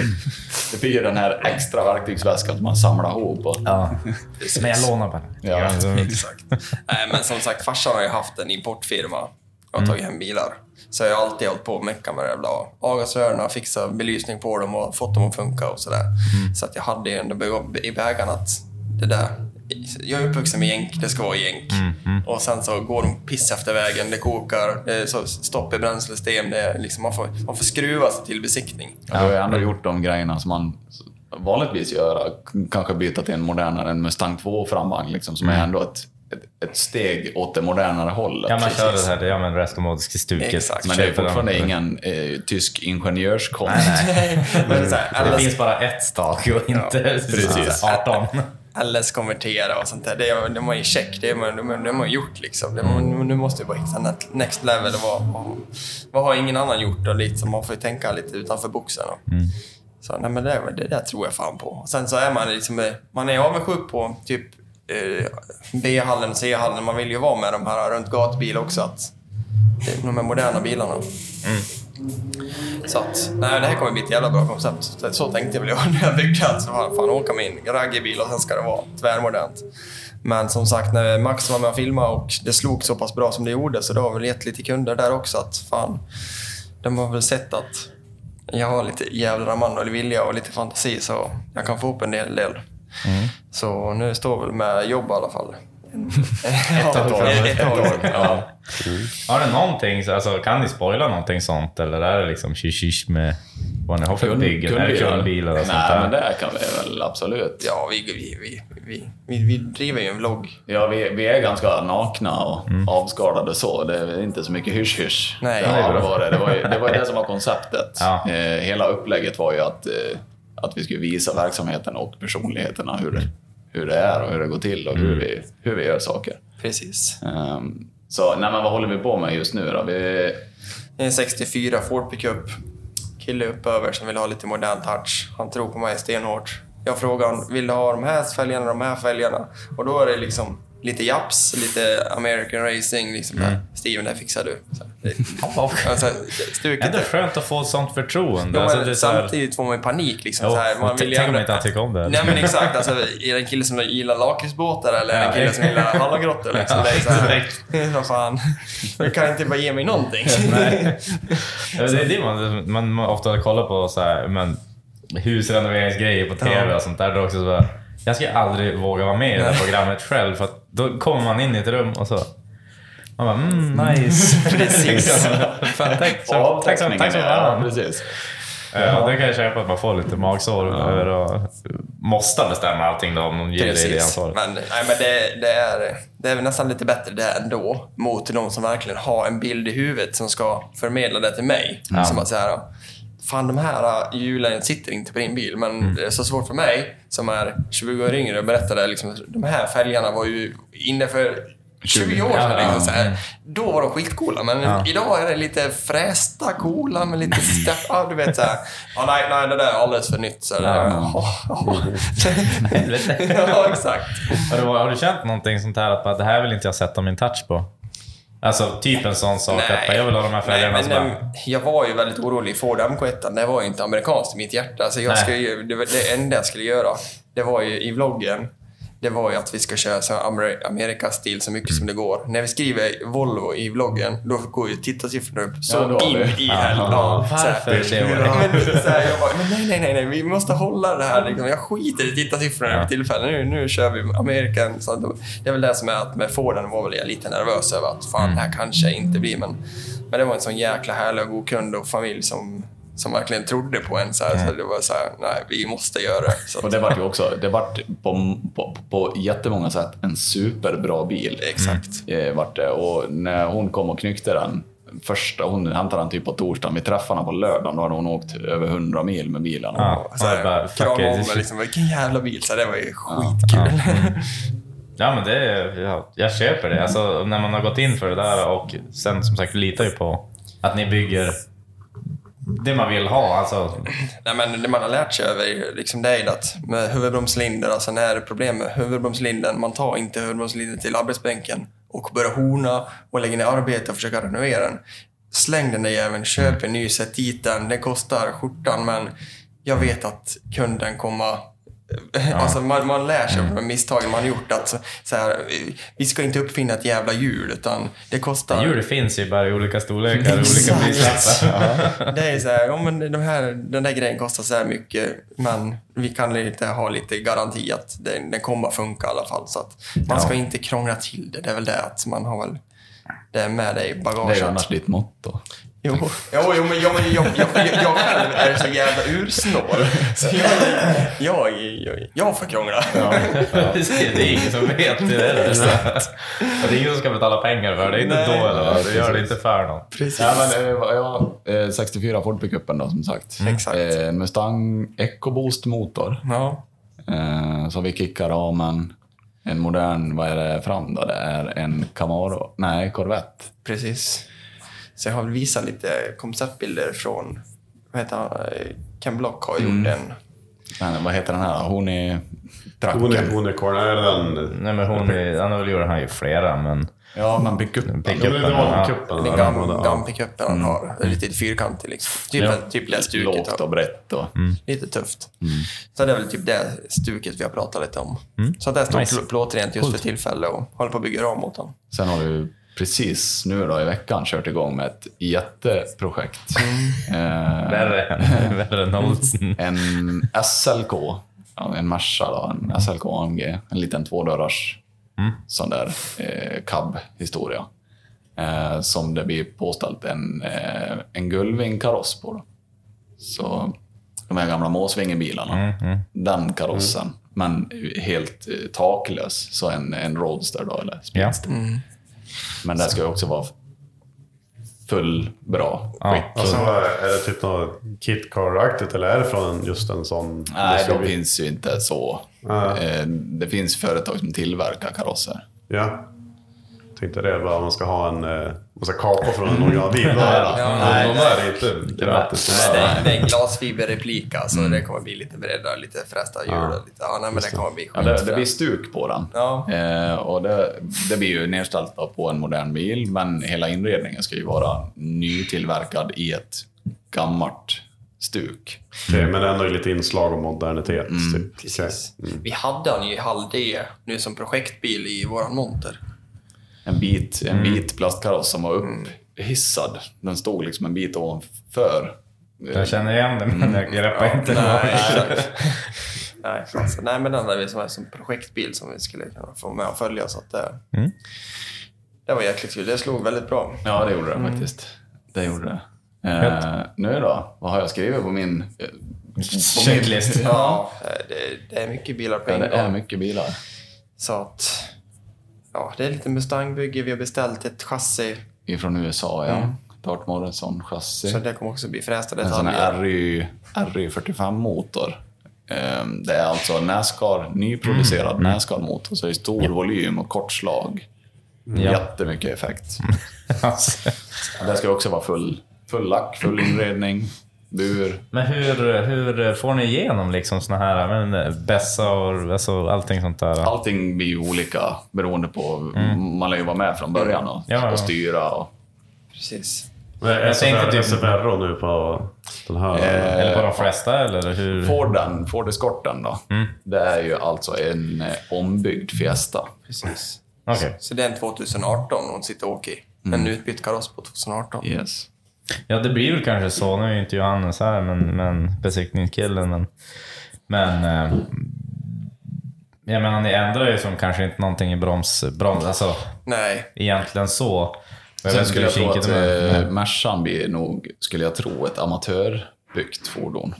det blir ju den här extra verktygsväskan som man samlar ihop. Och, Ja. <laughs> Men jag lånar bara. Ja. <laughs> Exakt. Nej, men som sagt, farsan har ju haft en importfirma och har tagit hem bilar. Så jag har alltid hållit på och meckat med det jävla avgasrören, fixat belysning på dem och fått dem att funka och sådär. Så att jag hade ju ändå i vägen att det där... Jag är uppvuxen med jänk, det ska vara jänk. Och sen så går de piss efter vägen, det kokar, det är så stopp i bränslesystem. Det är liksom, man, får, man får skruva sig till besiktning. Jag har ju ändå gjort de grejerna som man vanligtvis gör. Kanske byta till en modernare, en Mustang 2 framvagn, liksom, som är ändå ett, ett, steg åt det modernare hållet. Ja, man kör Precis. det här, ja men restomodiska stuket. Exakt. Men det är fortfarande ingen eh, tysk ingenjörskonst. <laughs> Men så här, Det alla- finns bara ett stak och inte precis. <laughs> 18. LS-konvertera och sånt där. Det, är- det var ju check. Det, det, det har man gjort liksom. Det, man, nu måste ju bara hitta next level. Vad, vad, vad har ingen annan gjort? Och lite, så man får ju tänka lite utanför boxen. Och. Så nej, men det, det där tror jag fan på. Och sen så är man liksom, eh, man är avundsjuk på typ B-hallen och C-hallen. Man vill ju vara med de här runt gatbil också. Att, de här moderna bilarna. Så att, nej, det här kommer bli ett jävla bra koncept. Så, tänkte jag väl jag <laughs> när jag byggde. Så fan, fan åka med en raggarbil och sen ska det vara tvärmodernt. Men som sagt, när Max var med och filmade och det slog så pass bra som det gjorde så det har väl gett lite kunder där också att fan, de har väl sett att jag har lite jävla man och vilja och lite fantasi så jag kan få upp en del. del. Så nu står väl med jobb i alla fall. <laughs> ett år framåt. <laughs> Ett år. Ja. Har det någonting, så- alltså, kan ni spoila någonting sånt eller är det liksom shish med vad ni har för byggen? Är det kundbilar och sånt Nej, där? men det kan vi väl absolut. Ja, vi, vi, vi, vi, vi, vi driver ju en vlogg. Ja, vi, vi är ganska nakna och avskalade så. Det är inte så mycket hysch-hysch. Nej. det, bra. varit. det var ju det, var ju det som var <laughs> konceptet. Ja. Eh, hela upplägget var ju att, eh, att vi skulle visa verksamheten och personligheterna, hur det, hur det är och hur det går till och hur, vi, hur vi gör saker. Precis. Ehm, så nej, men vad håller vi på med just nu då? Vi, Det är en 64 Ford pickup. Kille uppöver som vill ha lite modern touch. Han tror på mig stenhårt. Jag frågar honom, vill du ha de här fälgarna, de här fälgarna? Och då är det liksom lite japs, lite American racing. Liksom där. Steven, det fixar du. Så, det, <laughs> alltså, stuket Ändå är... skönt att få sånt förtroende. Ja, alltså, samtidigt får man ju panik. Liksom, Jo, så här, man vill tänk om inte han tycker om det. Nej men exakt. Alltså, är det en kille som gillar lakritsbåtar eller det en Ja, kille som gillar hallongrottor? <laughs> Liksom? det är så här, <laughs> vad fan. Du kan inte bara ge mig någonting. Nej. Ja, Det är det man, man ofta kollar på, så här, men, husrenoveringsgrejer på TV Ja. och sånt där. Det är också så här, jag skulle aldrig våga vara med i det här programmet själv för att då kommer man in i ett rum och så Man bara, mm, nice. <laughs> Precis. Fan, tack så, tack så, tack så Ja, precis. Ja, det kan jag köpa att man får lite magsår över att måste bestämma allting då om de ger dig det ansvaret. Men, nej, men det, det, är, det är väl nästan lite bättre det ändå mot de som verkligen har en bild i huvudet som ska förmedla det till mig. Som att säga, fan de här hjulen sitter inte på din bil, men Mm. det är så svårt för mig som är 20 år yngre att berätta det. Liksom, de här fälgarna var ju inne för 20 år sedan. Ja, Liksom, ja, så här. Då var de skitcoola, men idag är det lite frästa, coola med lite step, ja, du vet såhär. Ja, nej, nej, det där är alldeles för nytt. Så där. Ja, ja. <laughs> Ja, exakt. Har du, har du känt någonting sånt här att det här vill inte jag sätta min touch på? Alltså typ en sån sak att bara, jag vill ha de här fälgarna. Nej, men, bara, jag var ju väldigt orolig. Ford MK1, det var ju inte amerikanskt i mitt hjärta. Så jag Nej. skulle ju, det, det enda jag skulle göra, det var ju i vloggen, det var ju att vi ska köra så Amerika-stil så mycket som det går. När vi skriver Volvo i vloggen, då går ju tittarsiffrorna upp så Ja, in i helvete. Ja, så här. varför? Men, så här, jag bara, men nej, nej, nej, nej, vi måste hålla det här. Liksom. Jag skiter i tittarsiffrorna Ja. för tillfället. Nu, nu kör vi Amerikan. Så det är väl det som är att med Forden var väl jag lite nervös över att fan, Mm. det här kanske inte blir. Men, men det var en sån jäkla härlig och god kund och familj som, som verkligen trodde på en. Så, här, så det var så här, nej, vi måste göra det. Så Och det vart ju också, det vart på, på, på jättemånga sätt en superbra bil. Exakt. Eh, vart det. Och när hon kom och knyckte den, första, hon hämtade den typ på torsdagen, vi träffade henne på lördagen, då hade hon åkt över 100 mil med bilen. Ja. Så här, Ja, bara, fuck krama om mig, liksom, vilken jävla bil. Så det var ju skitkul. <laughs> Ja, men det är, ja, jag köper det. Alltså, när man har gått in för det där och sen som sagt litar ju på att ni bygger det man vill ha. Alltså, Nej, men det man har lärt sig över liksom det är att med huvudbromslinder, alltså när det är problem med huvudbromslinden, man tar inte huvudbromslinden till arbetsbänken och börjar hona och lägger ner arbete och försöker renovera den. Släng den där jäveln, köp en ny, sätt dit den. den kostar skjortan, men jag vet att kunden kommer Alltså man, man lär sig av de misstagen man gjort. Att så, så här, vi ska inte uppfinna ett jävla hjul, utan det kostar... djur finns ju bara i olika storlekar och <laughs> olika prislappar. <laughs> Det är så här, ja, men de här, den där grejen kostar så här mycket, men vi kan lite, ha lite garanti att den, den kommer att funka i alla fall. Så att man ska inte krångla till det. Det är väl det att man har väl det med dig i Det är bagaget. ju annars ditt motto. Jo, jo, jo men jag, jag, jag, jag, själv är så jävla ursnål. Så jag, jag, jag, jag får krångla. det är ingen som vet det. Är det. det är ingen som ska betala pengar för det. Är inte Nej. då eller vad? Du gör det inte för någon. Precis. Ja, men, eh, ja, eh, 64 Ford pickupen då som sagt. Exakt. Eh, En Mustang EcoBoost motor. Ja. Eh, Så vi kickar ramen. En modern, vad är det fram då? Det är en Camaro, nej Corvette. Precis. Så jag har visat lite konceptbilder från, vad heter han, Eh, Ken Block har gjort en. Men, vad heter den här? Hon är tracken. Hon är, hon är korn. Nej, men hon, är- han har väl gjort han ju flera, men Ja, men pickupen. Pickupen. var ja. Den där. gam pickupen han har. Lite fyrkantig liksom. Typ, Ja. typ det stuket. Lågt och brett. Och. Lite tufft. Så det är väl typ det stuket vi har pratat lite om. Så det står Nice. nice. plåtrent just för tillfället och håller på att bygga ram åt honom. Sen har du precis nu då i veckan kört igång med ett jätteprojekt. Eh, Värre, <laughs> värre än Olsen. en SLK, ja, en Merca då, en SLK AMG, en liten tvådörrars sån där eh, cab-historia. Eh, som det blir påställt en, eh, en Gullwing-kaross på. Då. Så de här gamla Måsvingebilarna, den karossen, men helt eh, taklös. Så en, en Roadster då, eller Ja. Men det ska ju också vara full bra Ja. skick. Alltså, är det typ något KitKar-aktigt eller är det från just en sån? Nej, de finns ju inte så. Ja. Eh, Det finns företag som tillverkar karosser. Ja. Tänkte det, bara man ska ha en... eh, Man ska kapa från en originalbil. Är det. Ja, Nej, de är inte. Nej, det, är, det är en glasfiberreplika, så det kommer bli lite bredare, lite frästa hjul. och Lite, ja, nej, men det kommer bli Ja, det, det blir stuk på den. Ja. Eh, och det, det blir ju nedställt på en modern bil, men hela inredningen ska ju vara nytillverkad i ett gammalt stuk. Okej, men ändå lite inslag av modernitet. Typ. Precis. Okej. Vi hade han ju i halv D nu som projektbil i våran monter. En bit, en bit plastkaross som var upphissad. Den stod liksom en bit ovanför. Jag känner igen det, men jag greppar inte. Nej, <laughs> nej, alltså, nej, men den där vi som är som projektbil som vi skulle kunna få med och följa. Så att, det, Det var jäkligt kul. Det slog väldigt bra. Ja, det gjorde det faktiskt. Det gjorde det. Eh, nu då? Vad har jag skrivit på min... eh, Checklist. Ja, det, det är mycket bilar på Ja, en det är gång. mycket bilar. Så att... Ja, det är lite Mustang-bygge. Vi har beställt ett chassi. Ifrån USA, ja. Dart Morrison-chassi. Så det kommer också bli frästa En sån detaljer. RY, RY45-motor. Ehm, Det är alltså Nascar, nyproducerad Nascar-motor, så det är stor volym och kort slag. Ja. Jättemycket effekt. <laughs> Alltså. Det ska också vara full, full lack, full inredning, bur. Men hur, hur får ni igenom liksom såna här men, bässa och alltså, allting sånt där? Allting blir ju olika beroende på... Man lär ju vara med från början och, Ja, ja. och styra. Och, Precis. Jag tänkte typ- SFR nu på den här. Eh, Eller på de flesta eller hur? Forden, Ford Escorten då. Det är ju alltså en eh, ombyggd Fiesta. Precis. Okej. Så det är en 2018 hon sitter och åker i. En utbytt kaross på 2018. Yes. Ja, det blir väl kanske så. Nu är ju inte Johannes här, men, men besiktningskillen. Men, men eh, jag menar, ni ändrar ju som kanske inte någonting i broms... broms alltså, Nej, egentligen så. Jag Sen skulle jag tro att eh, Mercan blir nog, skulle jag tro, ett amatörbyggt fordon.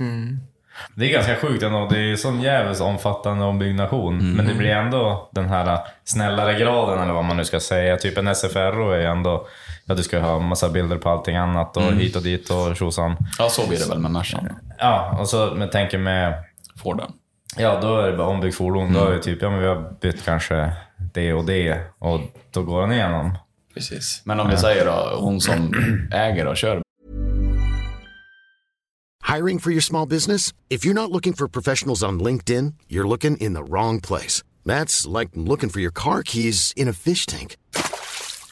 Det är ganska sjukt ändå. Det är ju sån jävligt omfattande ombyggnation. Men det blir ändå den här snällare graden, eller vad man nu ska säga. Typ en SFRO är ändå... Ja, du ska ha massa bilder på allting annat och hit och dit och tjosan. Ja, så blir det väl med Mercan. Ja, och så men tänker med... Forden. Ja, då är det bara ombyggt fordon. Då är det typ, ja men vi har bytt kanske det och det. Och då går den igenom. precis. Men om vi säger då, hon som <clears throat> äger och kör Hiring for your small business? If you're not looking for professionals on LinkedIn, you're looking in the wrong place. That's like looking for your car keys in a fish tank.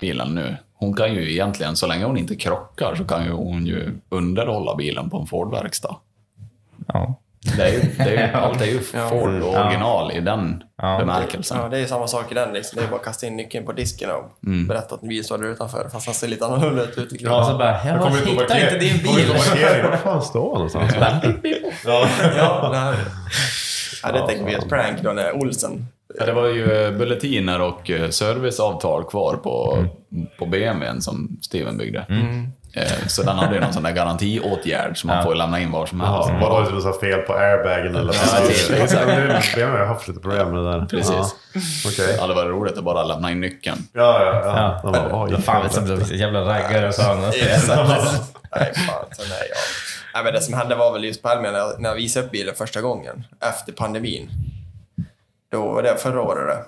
Bilen nu. Hon kan ju egentligen, så länge hon inte krockar, så kan ju hon ju underhålla bilen på en Ford-verkstad. Ja. Det är ju, det är ju, <laughs> allt är ju Ja. Ford Mm. original i den bemärkelsen. Ja, det är samma sak i den. Liksom. Det är bara att kasta in nyckeln på disken och Mm. berätta att vi står där utanför. Fast han ser lite annorlunda ut utanför. Ja, så bara, jag hittar inte din bil. <laughs> Var fan står han någonstans? ja, ja, nej. ja, det tänkte vi ett prank då när Olsen... Ja, det var ju eh, bulletiner och eh, serviceavtal kvar på, på BMWn som Steven byggde. Mm. Eh, Så den hade ju någon sån där garantiåtgärd som man Ja. får lämna in var som helst. Ja, var det så fel på airbagen eller Ja, exakt. BMW har haft lite problem med det där. Precis. Ja. Ja, det var roligt att bara lämna in nyckeln. Ja, ja, ja. Ja. De bara, oj, fan du, vilken jävla raggare sa han. Nej, fan. Ja. nej, men det som hände var väl just på jag- när jag visade upp bilen första gången efter pandemin. Då var det förra året det.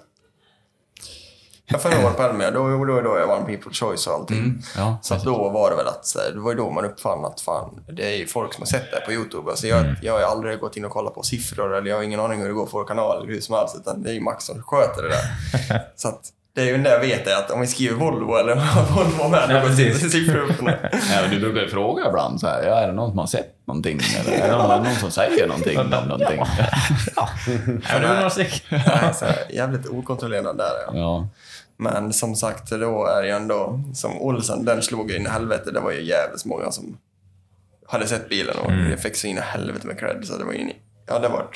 Ja, förra året på Elmia, då, då, då, då jag vann People Choice och allting. Mm, ja, så då var det väl att, här, det var ju då man uppfann att fan, det är ju folk som har sett det på YouTube. Alltså jag, Mm. jag har aldrig gått in och kollat på siffror eller jag har ingen aning hur det går för vår kanal eller hur som helst. Utan det är ju Max som sköter det där. <laughs> så att det är ju det jag vet är att om vi skriver Volvo eller <laughs> Volvo med, Ja, går precis. siffror upp och ner. Ja, men du brukar ju fråga ibland så här, ja, är det någon som har sett någonting? Eller är det någon, någon som säger någonting om <laughs> någonting? Ja, det var några stycken. <laughs> Nej, så här, jävligt okontrollerad där är jag. Ja. Men som sagt, då är det ju ändå som Olsen, den slog in i helvete. Det var ju jävligt många som hade sett bilen och Mm. jag fick så in i helvete med cred. Så det var ju... Ja, det var...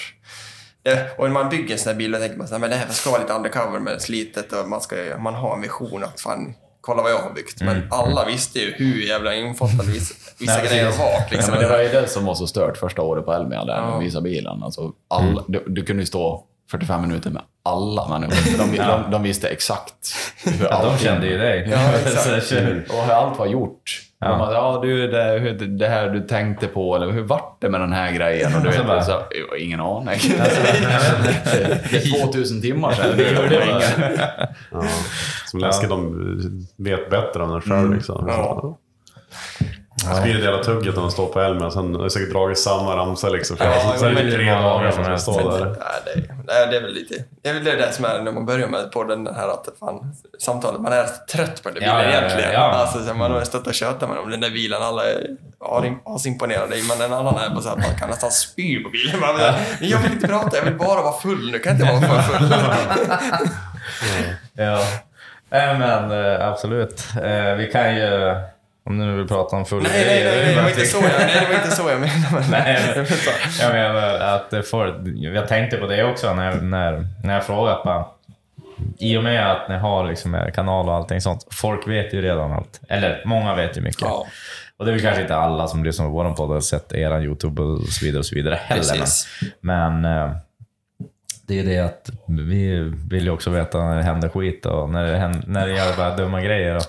Det, och när man bygger en sån här bil, då tänker man så här, men det här ska vara lite undercover med slitet och man, ska, man har en vision att fan, kolla vad jag har byggt. Men Mm. alla visste ju hur jävla infattade <laughs> vissa, vissa Nej, grejer var. Ja, Liksom. men det var ju det som var så stört första året på Elmia, där Ja. de visade bilen. Alltså, alla, du, du kunde ju stå 45 minuter med alla människor. De, Ja. de, de visste exakt <laughs> hur Ja, de kände ju dig. Ja, <laughs> Och hur allt var gjort. Ja. De bara, ja du, det, det här du tänkte på, eller hur vart det med den här grejen? Och du Och så vet, bara- så, jag har ingen aning. det, <laughs> det är 2000 timmar sedan. Det gjorde jag ingen. Ja. Som läskigt, de vet bättre än en själv. Mm. Liksom. Ja. Så blir det hela tugget när man står på Elmia. Sen har det säkert dragit samma ramsa liksom. För Ja, så är det tre dagar som man står där. Nej, det, nej, det är väl lite... Det är väl det som är när man börjar med på den här att fan, samtalet, man är trött på den där Ja, bilen ja, ja, egentligen. ja. Alltså, så man har stått och tjötat med om den där bilen, alla är asim- asimponerade men en annan är bara så att man kan nästan spy på bilen. Man men jag vill inte prata, jag vill bara vara full nu, kan inte vara för full. <laughs> Ja, men eh, absolut. Eh, Vi kan ju, om du nu vill prata om full Nej, nej, nej, nej, det var inte så jag, <laughs> nej, det var inte så jag menade. Men, Nej, men, <laughs> jag menar att det får, jag tänkte på det också när, när, när jag frågat bara, I och med att ni har liksom er kanal och allting sånt, folk vet ju redan allt. Eller många vet ju mycket. Ja. Och det är väl kanske inte alla som lyssnar på vår podd har sett er YouTube och så vidare och så vidare heller. Precis. Men eh, det är det att vi vill ju också veta när det händer skit och när det, händer, när det gör bara dumma grejer. Och,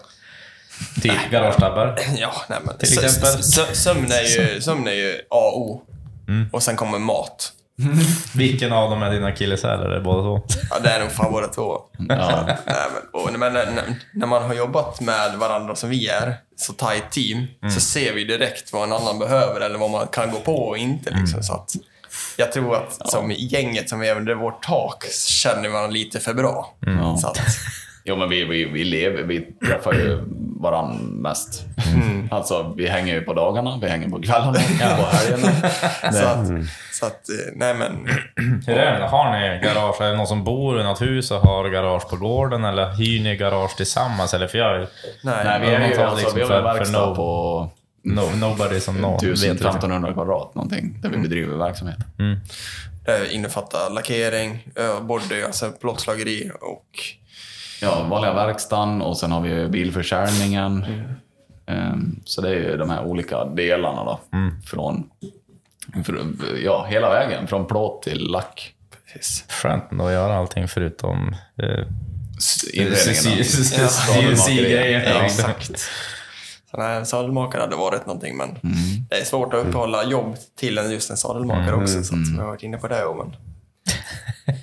typ garagetabbar. <clears throat> Ja, nej men. Till exempel? sö- Sömn är ju, sömn är ju A och O. Mm. Och sen kommer mat. <laughs> Vilken av dem är dina akilleshälar? Är det båda två? Ja, det är nog fan båda två. Ja. <laughs> Nej, men, och, men när, när, när man har jobbat med varandra som vi är, så tight team, Mm. så ser vi direkt vad en annan behöver eller vad man kan gå på och inte. Liksom, Mm. så att, jag tror att som i gänget som vi är under vårt tak känner varandra lite för bra. Ja. Så att, Jo, men vi, vi, vi lever, vi träffar ju <clears throat> varandra mest. <laughs> Alltså, vi hänger ju på dagarna, vi hänger på kvällarna, på <laughs> helgerna. så att, så att eh, nej men. <clears throat> Hur är det? Har ni garage? Är det någon som bor i något hus och har garage på gården? Eller hyr ni garage tillsammans? Eller för jag... Nej, Nej, vi, är ju, alltså, vi har en verkstad no, på no, nobody som no, vet. liksom. 1500 kvadrat någonting, där vi bedriver verksamhet. Det innefattar lackering, body, alltså plåtslageri och Ja, vanliga verkstaden och sen har vi ju bilförsäljningen. Ehm, Så det är ju de här olika delarna då. Från, från, ja, hela vägen. Från plåt till lack. precis. Skönt ändå att göra allting förutom... Eh, Inredningen. CNC-grejer. Ja, exakt. Så nej, en sadelmakare hade varit någonting, men det är svårt att uppehålla jobb till en, just en sadelmakare också. Så att vi har varit inne på det. Men,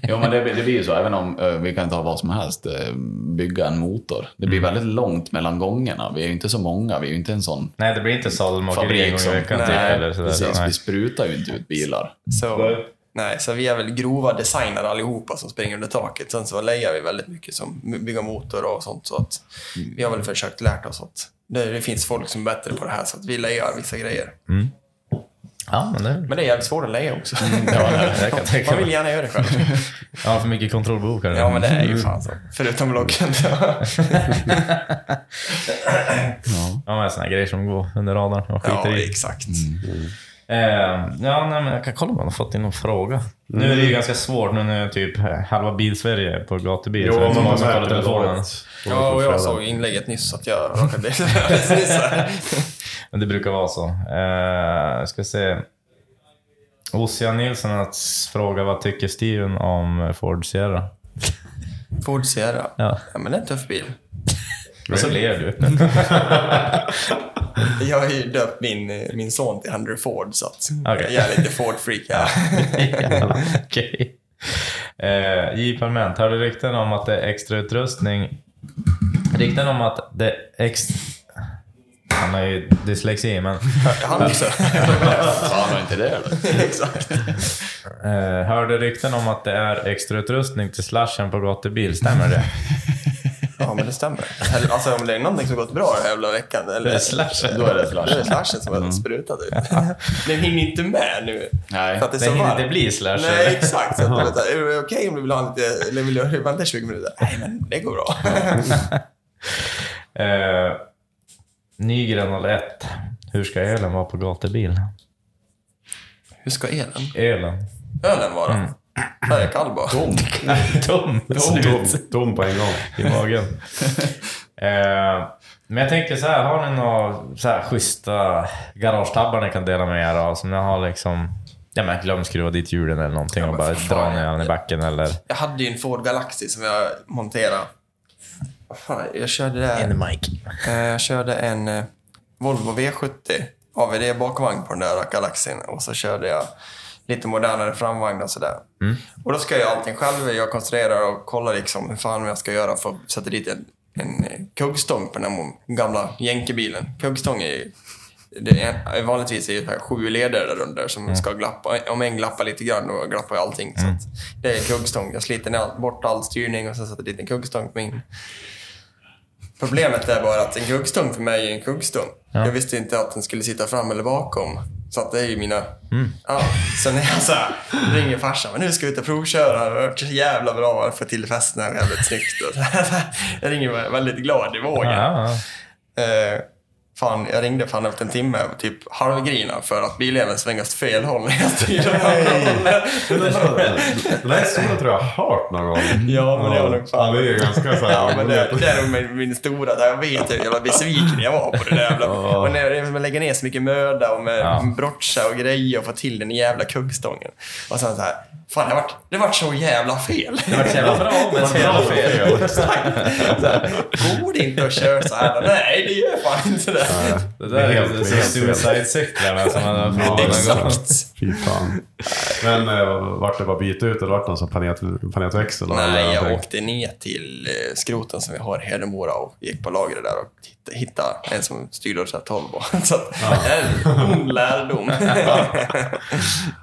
Jo, men det, det blir ju så. Även om eh, vi kan ta vad som helst, eh, bygga en motor. Det blir väldigt långt mellan gångerna. Vi är ju inte så många. Vi är ju inte en sån Nej, det blir inte en gång i som... Nej, eller sådär. precis. Nej. Vi sprutar ju inte ut bilar. så, nej, så vi är väl grova designare allihopa som springer under taket. Sen så lejar vi väldigt mycket som bygga motor och sånt. Så att vi har väl försökt lärt oss att det, det finns folk som är bättre på det här, så att vi lejar vissa grejer. Ja, men det... Men det är jävligt svårt att leja också. <laughs> Ja, det, det kan jag tänka Man vill gärna göra det själv. <laughs> Ja, för mycket kontrollbok kanske. Ja, men det är ju fan så. Förutom loggen. <laughs> Ja, men såna här grejer som går under radarn och skiter ja, i. exakt. Eh, ja, nej, men jag kan kolla om jag har fått in någon fråga. Nu är det ju ganska svårt nu när typ halva bilsverige på gatubil. Jo, så man märker det telefonen. Ja, och jag såg inlägget nyss att jag råkade bli. <laughs> Men det brukar vara så. Eh, ska se. Ossian Nilsson har fråga vad tycker Steven om Ford Sierra? Ford Sierra. Ja. Ja, men det är en tuff bil. Och så ler du. <laughs> Jag har ju döpt min, min son till Henry Ford, så att Okej. jag är lite Ford-freak här. <laughs> ja, okej. Eh, J. Parment, hörde rykten om att det är extra utrustning. Rykten om att det är ex... Han har ju dyslexi, men... Han också. <laughs> Fan, var inte det eller? Exakt. Eh, hörde rykten om att det är extra utrustning till slashen på gatubil, stämmer det? Men det stämmer. Alltså om det är någonting som gått bra den här jävla veckan, eller, Det är slashen. Då är det slashen. slashen som har sprutat ut. Den <laughs> hinner inte med nu. Nej. För att det är så hinner inte bli slash. Nej, exakt. Så att, <laughs> är det okej om du vill ha lite, eller vill du vänta 20 minuter? Nej, men det går bra. <laughs> Eh, Nygren 01. Hur ska elen vara på gatubil? Hur ska elen? Elen. Ölen vara? Mm. Är kall bara. Tom. Tom. Tom, Slut. <laughs> tom på en gång. I magen. <laughs> eh, men jag tänker så här, har ni några så här schyssta garagetabbar ni kan dela med er av? Som ni har liksom... Ja men glöm skruva dit hjulen eller någonting och bara dra ner den i backen eller... Jag hade ju en Ford Galaxy som jag monterade. Fan, jag körde där. In the mic. Eh, Jag körde en eh, Volvo V70 AVD bakvagn på den där Galaxyn och så körde jag lite modernare framvagn och sådär. Mm. Och då ska jag allting själv. Jag konstruerar och kollar liksom hur fan jag ska göra för att sätta dit en, en eh, kuggstång på den här gamla jänkebilen. Kuggstång är ju det är, vanligtvis är det så sju leder där under som Mm. ska glappa. Om en glappar lite grann, då glappar ju allting. Så att det är kuggstång. Jag sliter ner bort all styrning och så sätter dit en kuggstång på min. Problemet är bara att en kuggstång för mig är en kuggstång. Ja. Jag visste inte att den skulle sitta fram eller bakom. Så att det är ju mina... Mm. Ja, så när jag så här, ringer farsan, men nu ska vi ut och provköra. Det har varit jävla bra få till festen här jävligt snyggt. Jag ringer väldigt glad i vågen. Ja. Eh, fan, jag ringde fan efter en timme och typ halvgrina för att biljäveln svängde åt fel håll jag styrde. Den här historien tror jag har hört någon gång. Ja, men det var nog fan... Ja, det är ganska så här. Ja, men det, det är nog min, min stora... Där jag vet hur jävla besviken jag var på det där jävla... Och när man lägger ner så mycket möda och med Ja. brotcha och grejer och få till den jävla kuggstången. Och sen så här... Fan, det vart, det vart så jävla fel. Det var så jävla bra <laughs> men så jävla fel. <laughs> Går det inte att köra så här? Nej, det gör fan inte det. Det där är Helt- helt suicide-cyklarna som man har provat någon gång. Exakt. Fy fan. Men eh, vart det bara byta ut eller vart det någon planet, planetväxel? Nej, jag åkte ner till eh, skroten som vi har i Hedemora och gick på lagret där och hitta- en som styrde åt rätt håll. Så att, det är en ond lärdom. <laughs>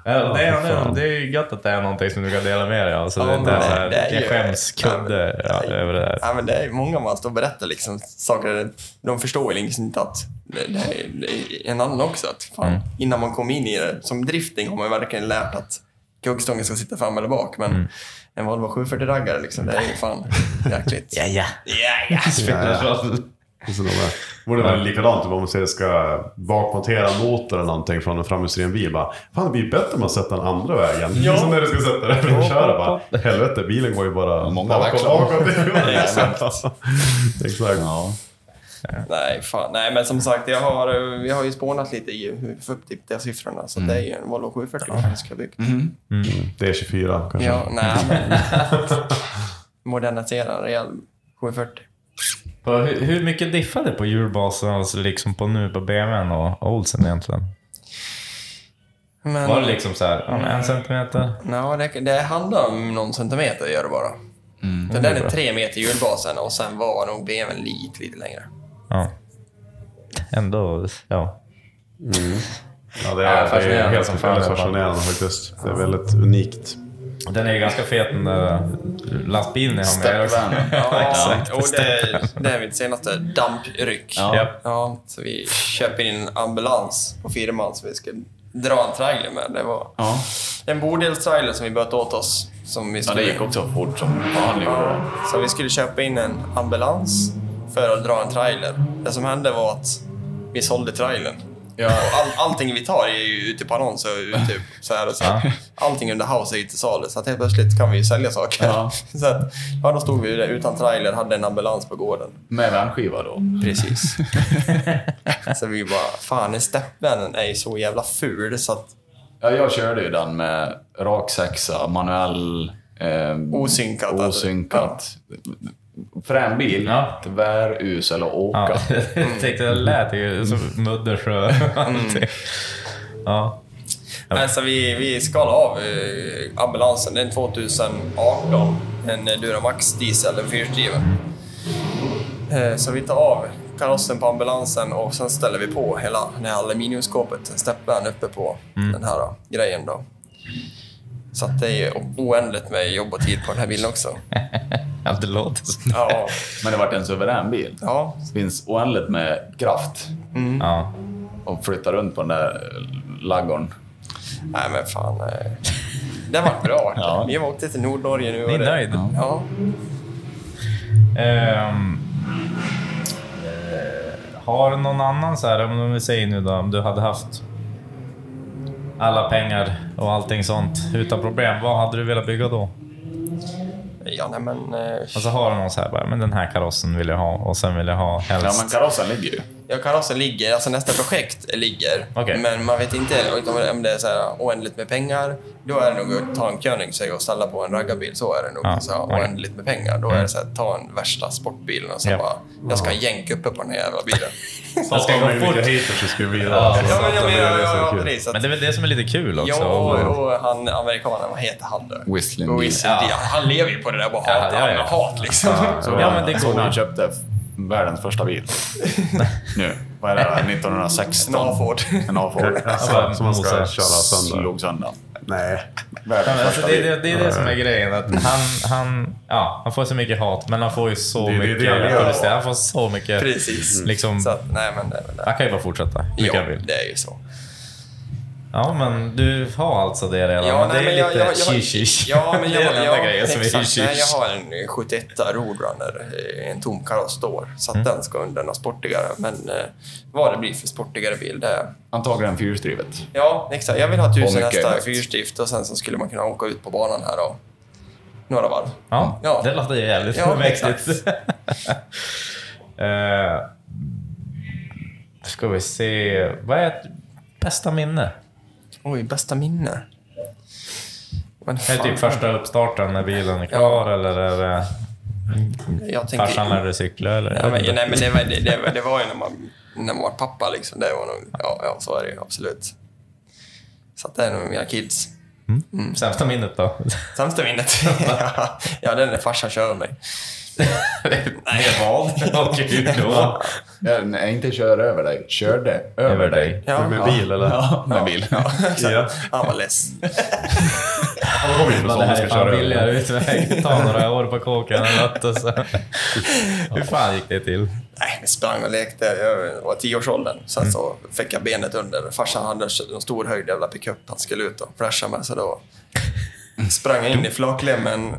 Ja, det, är, det är ju gött att det är någonting som du kan dela med dig av. Så det är Ja, inte det- det är jag ju- skäms kudde ja, över det där. Ja, men det är många man står och berättar liksom saker. De förstår liksom inte att det, är, det är en annan också. Att fan, Mm. Innan man kom in i det, som drifting har man verkligen lärt att kuggstången ska sitta fram eller bak. Men Mm. en Volvo 740-raggare, liksom, det är ju fan <laughs> jäkligt. Ja, ja. Ja, ja. <laughs> Spelar roll. Så de är- Borde väl likadant om man säger ska bakmontera motor eller någonting från en framhjulsdriven bil. Bara, Fan det blir bättre om man sätter den andra vägen. Ja. Som när du ska sätta den att köra bara. Helvete, bilen går ju bara Många bakåt. växlar. bakåt. <laughs> Exakt. Exakt. Ja. Nej, fan. Nej, men som sagt, jag har, vi har ju spånat lite i hur vi får upp typ de siffrorna. Så det är ju en Volvo 740 vi kanske ska bygga. Det är 24 kanske. Ja, nej, men... <laughs> <laughs> Modernisera en rejäl 740. Hur, hur mycket diffar det på hjulbasen alltså, liksom på nu på BMWn och Olsen egentligen? Men, Var det liksom så här, ja, men en centimeter? Ja, det, det handlar om någon centimeter gör det bara. Mm, Så den är tre meter hjulbasen och sen var nog BMWn lite, lite längre. Ja. Ändå, ja. Ja, det Ja, är, det är helt fascinerande faktiskt. Det är väldigt unikt. Den är ju ganska fet den där lastbilen ni har med er. <laughs> Ja, exakt. och det, det är mitt senaste dampryck. Ja. Ja, så vi köper in en ambulans på firman som vi ska dra en trailer med. Det var Ja. en bordelstrailer som vi böt åt oss. Som vi ja, skulle, det gick också fort som fan. Ja, så vi skulle köpa in en ambulans för att dra en trailer. Det som hände var att vi sålde trailern. Ja. Och all, allting vi tar är ju ute på annons och ute <laughs> så här och så. Ja. Allting under house är ju till salu, så att helt plötsligt kan vi ju sälja saker. Ja. <laughs> Så att, ja, då stod vi där utan trailer, hade en ambulans på gården. Med värnskiva då. Precis. <laughs> så vi bara, fan en steppvän är ju så jävla ful så att Ja, jag körde ju den med rak sexa, manuell... Eh, Osynkat, alltså. Osynkat. Frän bil. Ja. Tvärusel att åka. Ja. <laughs> Jag tänkte, det lät ju som Muddersjö. allting. <laughs> Ja. Alltså vi, vi skalade av eh, ambulansen. Det är en 2018. En eh, Duramax diesel, en fyrhjulsdriven. Eh, så vi tar av karossen på ambulansen och sen ställer vi på hela det här aluminiumskåpet, steppvärn uppe på den här eh, grejen då. Så att det är oändligt med jobb och tid på den här bilen också. <laughs> ja, det låter som Ja, Men det vart en suverän bil. ja. Det finns oändligt med kraft Ja. att flytta runt på den där laggorn. Nej men fan. eh, Det var bra. <laughs> Ja. Vi åkte till Nordnorge nu. Ni är och det- nöjd? Ja. Ehm, eh, Har du någon annan så här, om vi säger nu då, om du hade haft alla pengar och allting sånt utan problem, vad hade du velat bygga då? Ja, nej men... Eh, Och så har du någon så här, bara, men den här karossen vill jag ha och sen vill jag ha helst... Ja, men karossen ligger ju. Ja, karossen ligger, alltså nästa projekt ligger. Okej. Men man vet inte om- det är så här oändligt med pengar. Då är det nog att ta en Koenigsegg och ställa på en raggarbil. Så är det nog. Ja, så här. Mm. oändligt med pengar. Då är det så här, ta en värsta sportbilen och så Ja. bara, jag ska ha jänk uppe på den här jävla bilen. <laughs> Jag ska gå fort. haters det skulle bli. Ja, ja, men ja, ja, precis. Men det är väl det som är lite kul också. Ja, Och- och han amerikanen, vad heter han då? Whistling Whistling Ja. Han lever ju på det där bara Ja, hat. ja, Han ja. har hat liksom. Så Ja, men det går han köpte världens första bil. <laughs> nu, vad är det? 1916? En A-Ford. En A-Ford. <laughs> Alltså, som man ska köra sönder. Slog sönder. Nej. Världens men alltså, första det, det, det är det som är grejen. Att han, han, ja, han får så mycket hat, men han får ju så Det är det mycket det han får så mycket... Precis. Liksom, Så att, nej men det är väl det. han kan ju bara fortsätta mycket Ja, det är ju så. Ja, men du har alltså det redan. Ja, men nej, det är men jag- lite jag- jag- shish Ja, men Det är jag, den jag, enda grejen som är shish. Nej, jag har en 71 Roadrunner, en tom kaross då, så att Mm. den ska under något sportigare. Men eh, vad det blir för sportigare bil, det... Antagligen fyrhjulsdrivet. Ja, exakt. Jag vill ha 1000 Och mycket hästar häst. fyrstift och sen så skulle man kunna åka ut på banan här och några varv. Ja, Ja. det låter jävligt Ja, mäktigt. uh, <laughs> ska vi se. Vad är ert bästa minne? Oj, bästa minne. Men det typ första uppstarten när bilen är klar eller är det jag tänker, farsan lärde cykla? Eller? Ja, men, nej, men det, var, det, det, var- det var ju när man, när man var pappa liksom. Det var nog, ja, ja, så är det ju absolut. Så det är nog mina kids. Sämsta minnet då? Sämsta minnet? ja, <laughs> ja, den är farsan kör mig. Nej, vad? <laughs> Okej, då. Ja, nej, inte kör över dig. Körde över dig. Ja, Med bil eller? <laughs> Ja, med bil. ja, Ja. Han var less. <laughs> Han kommer ju det här ska är fan över. billigare utväg. Ta några år på kåken eller något och så. Hur fan gick det till? Nej, vi sprang och lekte. Jag var tioårsåldern. Sen så fick jag benet under. Farsan hade en stor höjd jävla pickup han skulle ut och flasha med. Så då sprang jag in i flaklemmen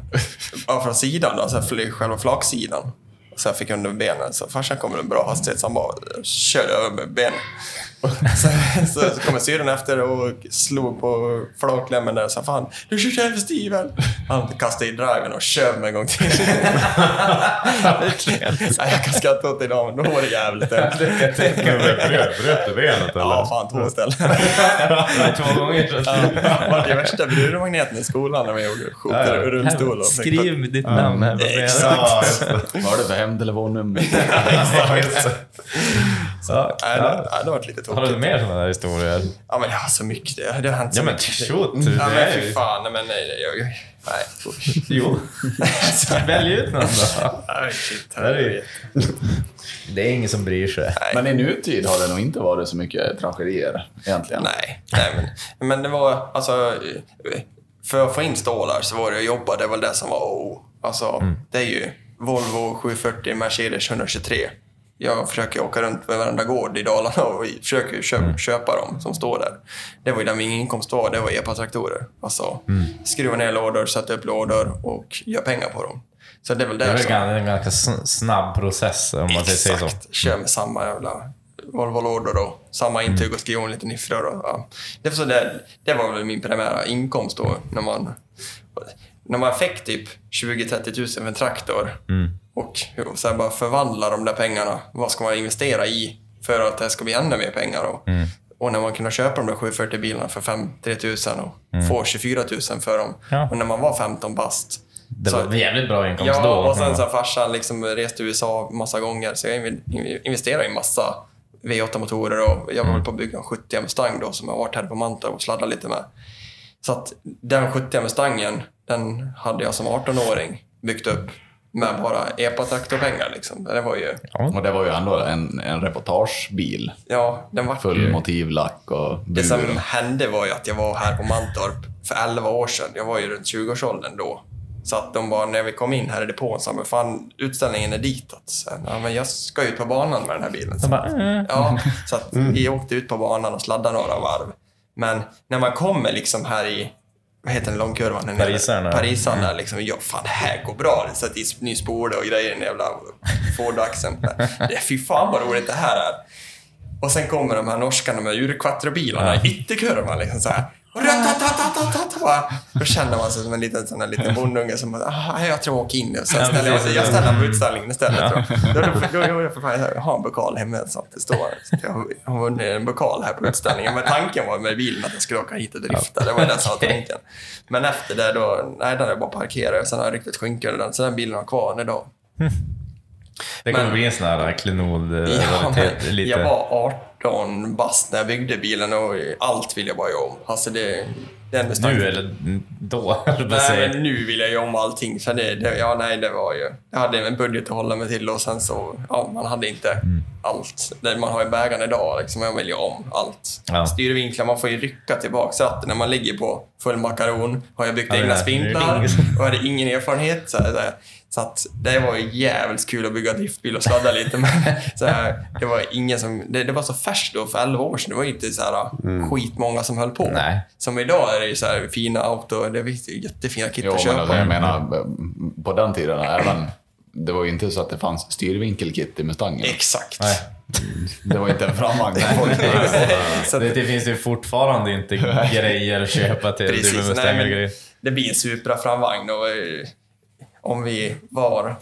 från sidan, då, så här, själva flaksidan. Så jag fick under benen. Så farsan kom med en bra hastighet så han bara körde över med benen. <laughs> Så, så, så kom syrran efter och slog på flakklämmen där och sa Fan, du kör jävligt stivel. Han kastade i driven och kör mig en gång till. <laughs> Nej, jag kan skratta åt det idag, men då var det jävligt. Bröt, du benet eller? Ja, fan två ställen. <laughs> Två gånger. Ja, var det värsta brudmagneten i skolan när vi gjorde skjuter ur rullstol. och- Skriv ditt namn här. Exakt. Vad har du för hemtelefonummer? Ja. Nej, det, nej, det var lite Har du tokigt. mer sådana där historier? Ja, men jag har så mycket. Det, det har hänt så Ja men mycket. shoot! Ja, Det men är fy ju... fan. Nej, men nej, nej, jag, nej. <laughs> Jo. <laughs> Välj ut någon då. Nej, shit. Det <laughs> Det är ingen som bryr sig. Men i nutid har det nog inte varit så mycket tragedier egentligen. Nej, nej men, men det var alltså... För att få in stålar så var det att jobba, det var det som var oh. Alltså, det är ju Volvo 740 Mercedes 123. Jag försöker åka runt på varenda gård i Dalarna och försöker köpa, köpa dem som står där. Det var ju där min inkomst var, det var epa-traktorer. Alltså, skruva ner lådor, sätta upp lådor och göra pengar på dem. Så det är väl Det där är som... gan- en ganska sn- snabb process om man säger så. Exakt. Kör med samma jävla Volvo-lådor och samma intyg och skriver om lite niffror. Och, ja. det, var så det, det var väl min primära inkomst då när man, när man fick typ 20-30 tusen för en traktor och, och sen bara förvandla de där pengarna. Vad ska man investera i för att det ska bli ännu mer pengar? Och, och när man kunde köpa de där 740 bilarna för 5-3 tusen och få 24 tusen för dem. Ja. Och när man var 15 bast. Det så- var jävligt bra inkomst Ja, då. och sen så farsan liksom rest till USA massa gånger, så jag inv- investerar i massa V8-motorer och jag var väl på att bygga en 70 Mustang då som jag varit här på Mantorp och sladdat lite med. Så att den 70 Mustangen, den hade jag som 18-åring byggt upp med bara epa-traktorpengar liksom. Det var ju, Och det var ju ändå en, en reportagebil. ja, den var Full ju... motivlack och Det som bur. hände var ju att jag var här på Mantorp för 11 år sedan. Jag var ju runt 20-årsåldern då. Så att de bara, när vi kom in här i depån, sa men fan utställningen är ditåt. Så, ja, men jag ska ut på banan med den här bilen. Så, bara, eh. ja, så att vi åkte ut på banan och sladdade några varv. Men när man kommer liksom här i vad heter den långkurvan? Den ja. Parisaren där liksom. Ja, fan det här går bra. Det satt i ny spole och grejer i den jävla Ford-axeln. Det- Fy fan vad roligt det här är. Och sen kommer de här norskarna med urquattro-bilarna i ytterkurvan liksom så här. Då känner man sig som en liten, sån här liten bondunge som bara, ah, jag tror jag åker in nu. Sen ställer jag, jag ställer mig på utställningen istället. Då, då, då, då, då får jag ha en pokal hemma så att det står. Så jag har- jag har vunnit en pokal här på utställningen. Men tanken var med bilen att jag skulle åka hit och drifta. Det var det som var tanken. Men efter det då, nej, den har jag bara parkerat. Sen har jag riktigt skynke under den. Så den bilen har kvar än idag. Det kommer Men- bli en sån här klenod eh, Ja, lite. jag var 18 bast när jag byggde bilen och allt vill jag bara göra om. Alltså det... Den Nu eller då? <laughs> Nej, men nu vill jag göra om allting. Så det, det, ja, nej, det var ju... Jag hade en budget att hålla mig till och sen så... Ja, man hade inte Mm. allt. Det man har i bägaren idag, liksom, jag vill göra om allt. Ja. Styrvinklar, man får ju rycka tillbaka ratten när man ligger på full makaron. Har jag byggt Ja, egna spindlar och hade ingen erfarenhet. Så, här, så, här. Så att det var ju jävligt kul att bygga driftbil och sladda lite. <laughs> Men så här, det var ingen som... Det, det var så färskt då för 11 år sedan. Det var inte så här Mm. skitmånga som höll på. Nej. Som idag är det så här fina auto, det är ju jättefina kit Jo, att men köpa. alltså, jag menar, på den tiden, även, det var ju inte så att det fanns styrvinkelkit i Mustangen. Exakt. Nej. Det var inte en framvagn. Det, <laughs> det finns ju fortfarande inte <laughs> grejer att köpa till Precis, nej, men det blir en Supra-framvagn och eh, om vi var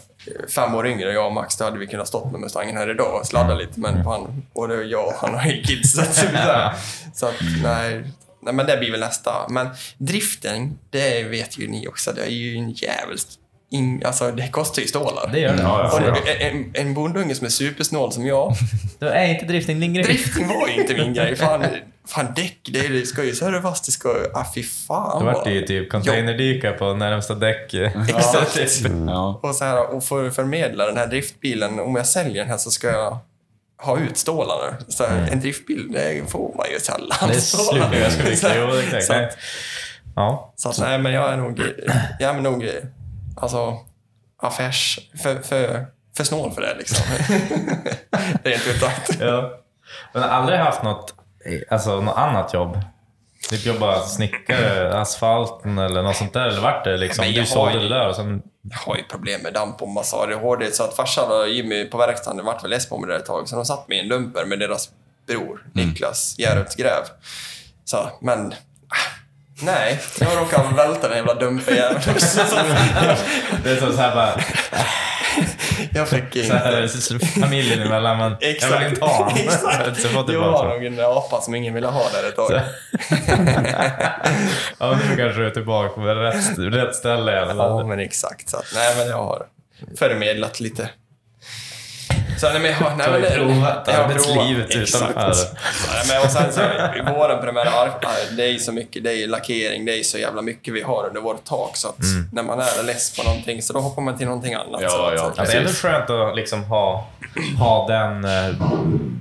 fem år yngre, jag och Max, då hade vi kunnat stått med Mustangen här idag och sladda lite. Men han, både jag och han har ju kids. Så, <laughs> så att, nej, nej, men det blir väl nästa. Men driften, det vet ju ni också, det är ju en jävligt... In, alltså det kostar ju stålar. Det gör det. Ja, Och ja, en, ja. en, en bondunge som är supersnål som jag, <laughs> Då är inte drifting din grej. drifting var ju inte min grej. Fan, <laughs> fan däck, det, det ska ju servas, det ska... Ah, fy fan. Då vart det ju typ containerdykar på närmsta däck. <laughs> Exakt. Ja. Och, så här, och för att förmedla den här driftbilen, om jag säljer den här så ska jag ha ut stålarna. Så här, En driftbil, det får man ju sällan. Mm. Det är Stålar. super ganska mycket. Jo, exakt. Så Ja. så att, nej, men jag är nog, jag är nog alltså, affärs... För, för, för snål för det liksom. <laughs> det är inte uttalat. ja. Men aldrig haft något, alltså, något annat jobb? Typ jobba snickare, asfalten eller något sånt där? Eller vart det liksom? Du sålde det där och sen... Jag har ju problem med damp och massa ADHD, så att farsan och Jimmy på verkstaden vart väl less på mig där ett tag, så de satt mig i en lumper med deras bror, Niklas Järrels Gräv. Så, men... Nej, jag råkade välta den jävla så- Det är som så här bara, Jag fick inte... familjen emellan, men jag vill inte ha honom. <laughs> Exakt. Så tillbaka var nog en apa som ingen ville ha där ett tag. Ja, nu kanske du är tillbaka på rätt, rätt ställe i alla Ja, fall. men exakt. Så att, nej, men jag har förmedlat lite. Så, nej, men, jag, nej, Du har men, ju provat jag har arbetslivet utanför. Exakt. Nej, men, och sen så, det är så mycket, det är lackering, det är så jävla mycket vi har under vårt tak. Så att Mm. när man är less på någonting så då hoppar man till någonting annat. Ja, så, ja. Så, Ja, det är ändå skönt att liksom ha, ha den eh,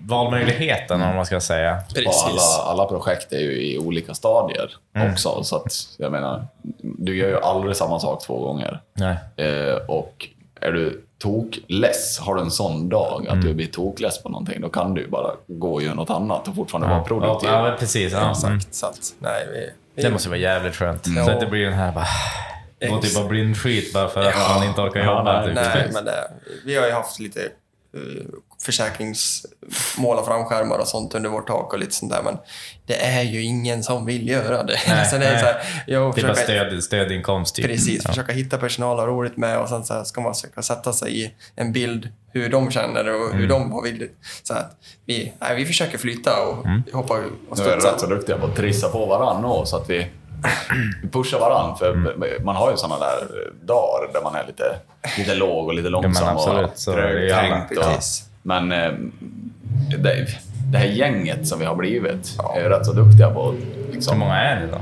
valmöjligheten, om man ska säga. Alla, alla projekt är ju i olika stadier också. Så att, jag menar, du gör ju aldrig samma sak två gånger. Nej. Eh, och är du tokless, har du en sån dag att du blir tokless på någonting, då kan du bara gå och göra något annat och fortfarande vara produktiv. Ja, precis. Ja. Mm. Exakt. Så att, nej, vi, vi, Det måste vara jävligt skönt. Ja. Så att det blir den här bara... Gå typ av blind skit bara för att Ja. man inte orkar Ja, jobba. nej, typ. Nej, men det, vi har ju haft lite försäkringsmål och framskärmar och sånt under vårt tak och lite sånt där, men det är ju ingen som vill göra det. Nej, <laughs> det är nej. så här, jag Det är bara stöd, stödinkomst. Typ. Precis, Ja. försöka hitta personal och ha roligt med och sen så här ska man försöka sätta sig i en bild hur de känner och Mm. hur de har vill. Så att vi, nej, vi försöker flytta och Mm. hoppa och Nu är studsa. rätt så duktiga på att trissa på varandra så att vi <clears throat> pushar varandra. För Mm. man har ju sådana där dagar där man är lite, lite låg och lite långsam absolut, och så är ju. Men eh, det, det här gänget som vi har blivit är ju rätt så duktiga på att Hur liksom... många är ni då?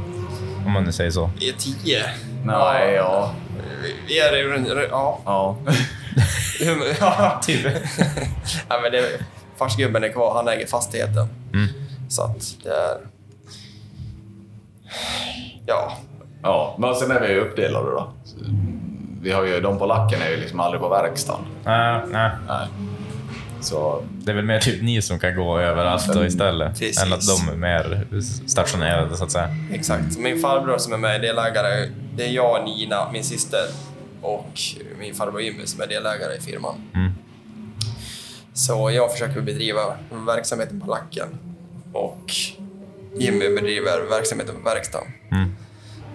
Om man nu säger så. Vi är tio. Nej, ja. Vi- Vi är runt- ja. ja. <laughs> Ja. Typ. <laughs> ja, men det, farsgubben är kvar, han äger fastigheten. Mm. Så att det är... Ja, ja. Men sen är vi ju uppdelade då. Vi har ju, de på lacken är ju liksom aldrig på verkstaden. Nej, nej. Nej. Så Det är väl mer typ ni som kan gå överallt då istället. Precis. Än att de är mer stationerade så att säga. Exakt. Min farbror som är med delägare, det är jag, Nina, min syster och min farbror Jimmy som är delägare i firman. Mm. Så jag försöker bedriva verksamheten på lacken och Jimmy bedriver verksamheten på verkstaden. Mm.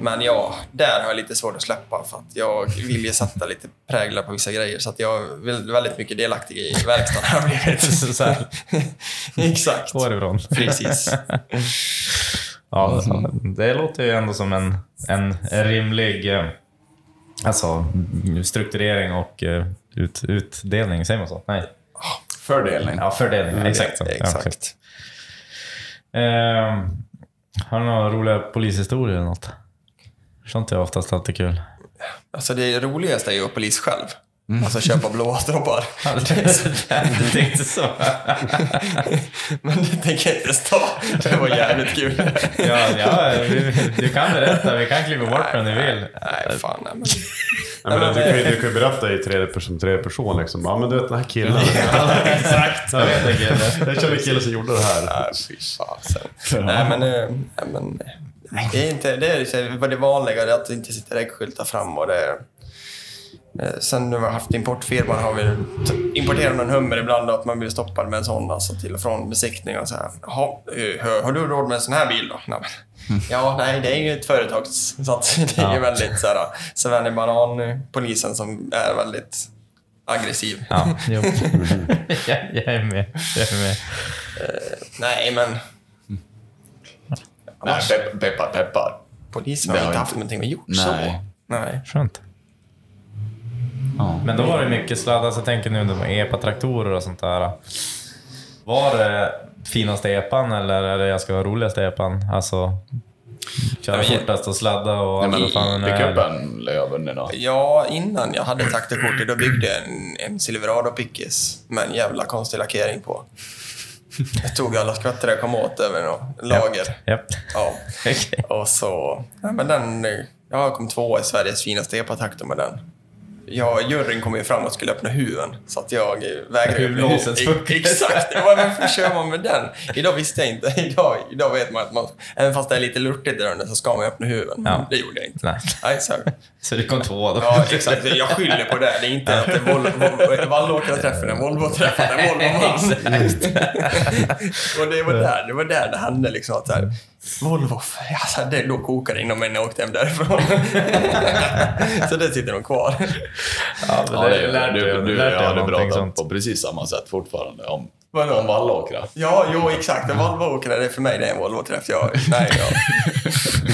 Men ja, där har jag lite svårt att släppa för att jag vill ju sätta lite präglar på vissa grejer så att jag är väldigt mycket delaktig i verkstaden <laughs> har blivit. Så här. <laughs> Exakt. Går ifrån. Precis. <laughs> Ja, det låter ju ändå som en, en rimlig eh, alltså, strukturering och eh, ut, utdelning, säger man så? Nej. fördelning. Ja, fördelning. Exakt. så. Ja, Exakt. Ehm, har du några roliga polishistorier eller något? Sånt är oftast alltid kul. Alltså det roligaste är ju att vara polis själv. Mm. Alltså köpa blåa droppar. <laughs> Du tänkte så? <laughs> Men det tänker jag inte stå. Det var jävligt kul. Ja, ja, vi- du kan berätta. Vi kan klippa bort om du vill. Nej, fan. Nej, men... Nej, men du, kan ju, du kan ju berätta i tredje person, tredje person liksom. Ja, men du vet den här killen. <laughs> Exakt, jag vet en kille. Jag känner en kille som gjorde det här. Nej, fy fasen. Nej, men... eh, Nej, men nej, det är inte... Det är vad det vanliga är att det inte sitter äggskyltar fram och det... eh, Sen när vi har haft importfirman har vi importerat någon hummer ibland och att man blir stoppad med en sån alltså till och från besiktning och så här. Jaha, eh, har- du råd med en sån här bil då? Nej, men, Ja, nej, det är ju ett företag så <laughs> det är ju väldigt så här. Sven Banan-polisen som är väldigt aggressiv. Ja, <laughs> <laughs> jag, jag är med. Jag är med. Nej, men Nej, pepp- peppar, peppar. polisen Det har har inte inte- haft någonting med gjort Nej. så. Nej. Skönt. Ja. Men då var det mycket sladd. Alltså, jag tänker nu med epa-traktorer och sånt där. Var det finaste epan eller är det jag ska ha roligaste epan? Alltså, köra men- fortast och sladda och... Nej, men vad fan pickupen lär jag ha vunnit då. Ja, innan jag hade traktorkortet då byggde jag en, en Silverado Pickis med en jävla konstig lackering på. Jag tog alla skvätter jag kom åt över något lager. Japp. Ja. <laughs> Okej. Och så... Ja, men den... Jag kom tvåa i Sveriges finaste epatraktor med den. Jag, juryn kom ju fram och skulle öppna huven, så att jag vägrade öppna huven. Exakt! Varför kör man med den? Idag visste jag inte. <laughs> Idag, idag vet man att man, även fast det är lite lurtigt där under, så ska man öppna huven. Ja. Det gjorde jag inte. Nej. Nej, så. <laughs> Så det kom två då? Ja, exakt. Jag skyller på det. Det är inte att det är Vallåkra-träffen, en Volvo-träffen, en Volvo-man. <laughs> Och det var där det, var där det hände. Liksom, att så här, Volvo, <laughs> alltså, det låg kokade inom mig när jag åkte hem därifrån. <laughs> så det sitter de kvar. Ja, men Ja, det det, lärde du, jag- du, lärde jag jag pratat sånt. på precis samma sätt fortfarande om, Vadå? om Vallåkra. Ja, jo exakt. En Volvo-åkare, det är för mig det är en Volvo-träff. Jag, nej, ja.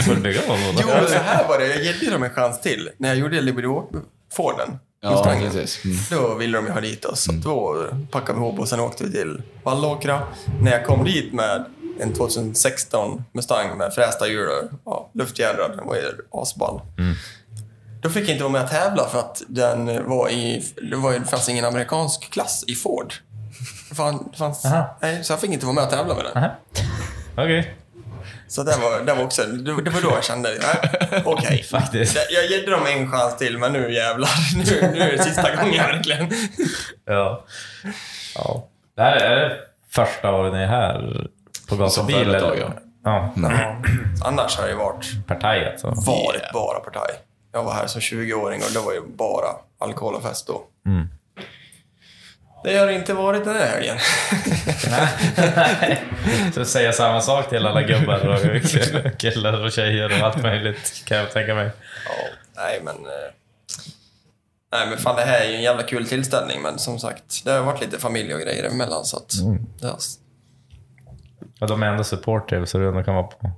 Får du bygga Volvo då? Jo, men så här var det. Jag ger dem en chans till. När jag gjorde Liberty-Forden. Ja, precis. Mm. Då ville de ju ha dit oss. Så då packade vi ihop och sen åkte vi till Vallåkra. När jag kom dit med en 2016 Mustang med frästa hjul och ja, luftjädrar, den var ju asball. Då fick jag inte vara med och tävla för att den var i, det, var, det fanns ingen amerikansk klass i Ford. Det fann- det fanns, nej, så jag fick inte vara med och tävla med den. Okej. Så det var, det var också, det var då jag kände, okej. <laughs> Faktiskt. Det- Jag ger dem en chans till, men nu jävlar. <laughs> Nu, nu är det sista gången verkligen. Ja. ja. Det här är första året ni är här på Som gatubil? företag, eller? ja. Ja. <clears throat> Annars har det ju varit, Partaj alltså? varit bara partaj. Jag var här som 20-åring och det var ju bara alkohol och fest då. Mm. Det har det inte varit den här helgen. <laughs> Så säga samma sak till alla gubbar och <laughs> killar och tjejer och allt möjligt kan jag tänka mig. Ja, nej men... eh, Nej men fan det här är ju en jävla kul tillställning men som sagt, det har varit lite familj och grejer emellan så att... Det har, Och de är ändå supportive så du ändå kan vara på.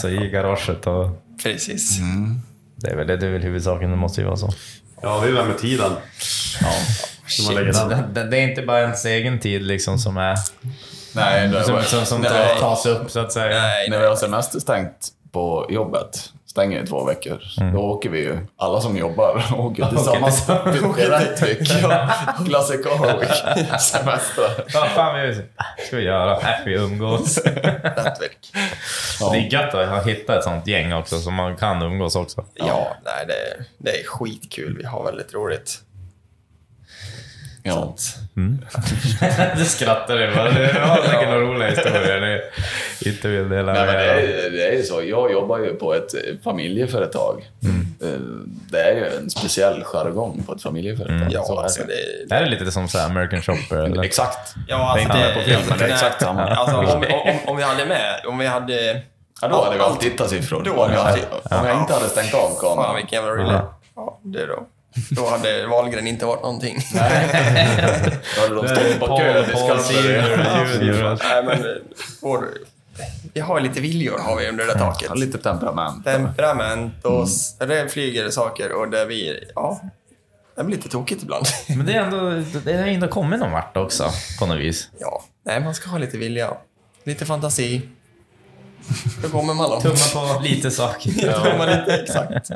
Så i garaget och... precis. Det är väl, det är väl huvudsaken, det måste ju vara så. Ja, det är det där med tiden. Ja. Den. Det, det är inte bara ens egen tid liksom som är... Nej, det Som, var, som, som Nej. tas upp så att säga. Nej, när vi har semesterstängt på jobbet, stänger i två veckor, då åker vi ju, alla som jobbar, <laughs> åker tillsammans <laughs> till till <laughs> Rättvik. Classic Carwick. Semester. Vad fan vi, ska vi göra? Äh, vi umgås. Rättvik. Det är gött att ha hittat ett sånt gäng också som man kan umgås också. Ja, nej det, det är skitkul. Vi har väldigt roligt. Ja. <laughs> du skrattar ju bara. Du har säkert några roliga historier ni inte vill dela Nej, men med det, er är, det är ju så. Jag jobbar ju på ett eh, familjeföretag. Eh, Det är ju en speciell jargong på ett familjeföretag. Ja, så är alltså det. det, Det här är lite som så här American Shopper. Eller? Exakt. Ja, Det är alltså inte det, på film, men det är nej, exakt samma. Alltså, om, om, om vi hade med, om vi hade... Ja, då hade vi haft tittarsiffror. Då Om hade vi jag, om jag inte hade stängt av Fan kameran. vilken jävla rulle. Ja, det då. <laughs> Då hade Wahlgren inte varit någonting. <laughs> Då hade de stått på kö. Nej, men vår, vi har lite viljor har vi under det där taket. Ja, lite temperament. Temperament och s- det flyger saker och där vi, ja, det blir lite tokigt ibland. <laughs> Men det är ändå, det har ändå kommit någon vart också, på något vis. Ja, nej man ska ha lite vilja. Lite fantasi. Då kommer man långt. Tumma på lite saker. Man inte exakt.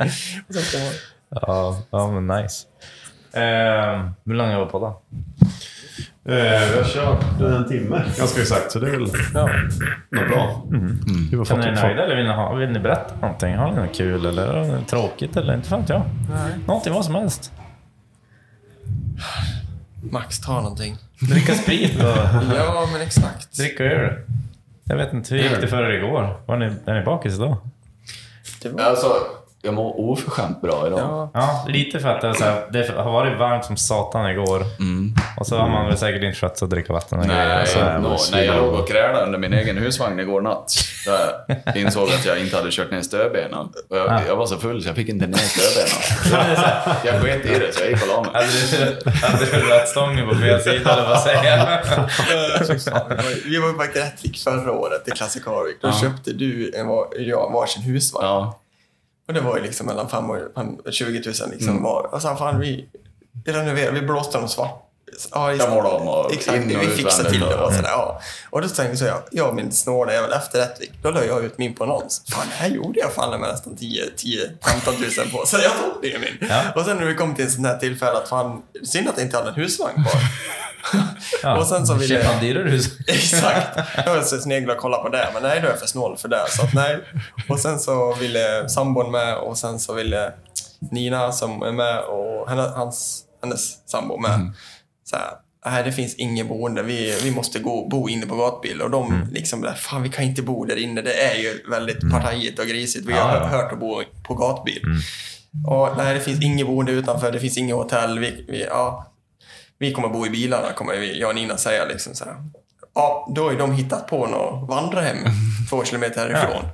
Och sen ska man, Ja, ja men nice. Eh, hur länge har vi på då? Eh, vi har kört en timme, ganska exakt. Så det är väl ja. något bra. Vi har Kan ni nöjda eller vill ni, ha, vill ni berätta någonting? Har ni något kul eller är det tråkigt eller inte fan jag. Någonting, vad som helst. Max, ta någonting. Dricka sprit och Ja, men exakt. dricka öl. Jag vet inte, hur gick det för er igår? Var ni, är ni bakis idag? Det var, Alltså, jag mår oförskämt bra idag. ja, Ja, lite för att det, är så här, det har varit varmt som satan igår. Och så har man väl säkert inte skött sig att dricka vatten och grejer. Nej, Så här, nå, nej, jag låg och krälade under min egen husvagn igår natt. Jag insåg att jag inte hade kört ner stödbenen. Och Jag, jag var så full så jag fick inte ner stödbenen. <laughs> Jag sket i det så jag gick och la mig. Hade du, rattstången på fel sida eller vad säger jag? <laughs> Vi var ju- på ett förra året i Classic Harvik. Då köpte du en, var- jag varsin husvagn. Ja, Och det var ju liksom mellan 5 och fem- 20 000 liksom var. Och så fan vi, vi renoverade, vi blåste dem svart. Ja, just- målade om och Exakt, in och vi utvändigt till det och- och sådär. Ja. Och då tänkte jag, jag och min snåla jävel efter Rättvik, då la jag ut min på annons. Fan, det här gjorde jag fan med nästan 10 10-15 000 på. Så jag tog det min. Ja. Och sen när vi kom till en sån här tillfälle att fan, synd att jag inte hade en husvagn kvar. <laughs> Ja, Och sen så ville- Köpa en dyrare hus. <laughs> Exakt. Jag var så snegla och kolla på det, men nej, då är jag för snål för det. Så att nej. Och sen så ville sambon med och sen så ville Nina som är med och hennes, hans, hennes sambo med. Så här, nej, det finns inget boende. Vi, vi måste gå, bo inne på gatbil. Och de liksom, där, fan vi kan inte bo där inne. Det är ju väldigt partajigt och grisigt. Vi har Ja, ja. hört att bo på gatbil. Och nej, det finns inget boende utanför. Det finns inget hotell. Vi, vi, ja, vi kommer bo i bilarna, kommer vi, jag och Nina säga. Liksom så här. Ja, då har ju de hittat på något vandrarhem <laughs> två kilometer härifrån.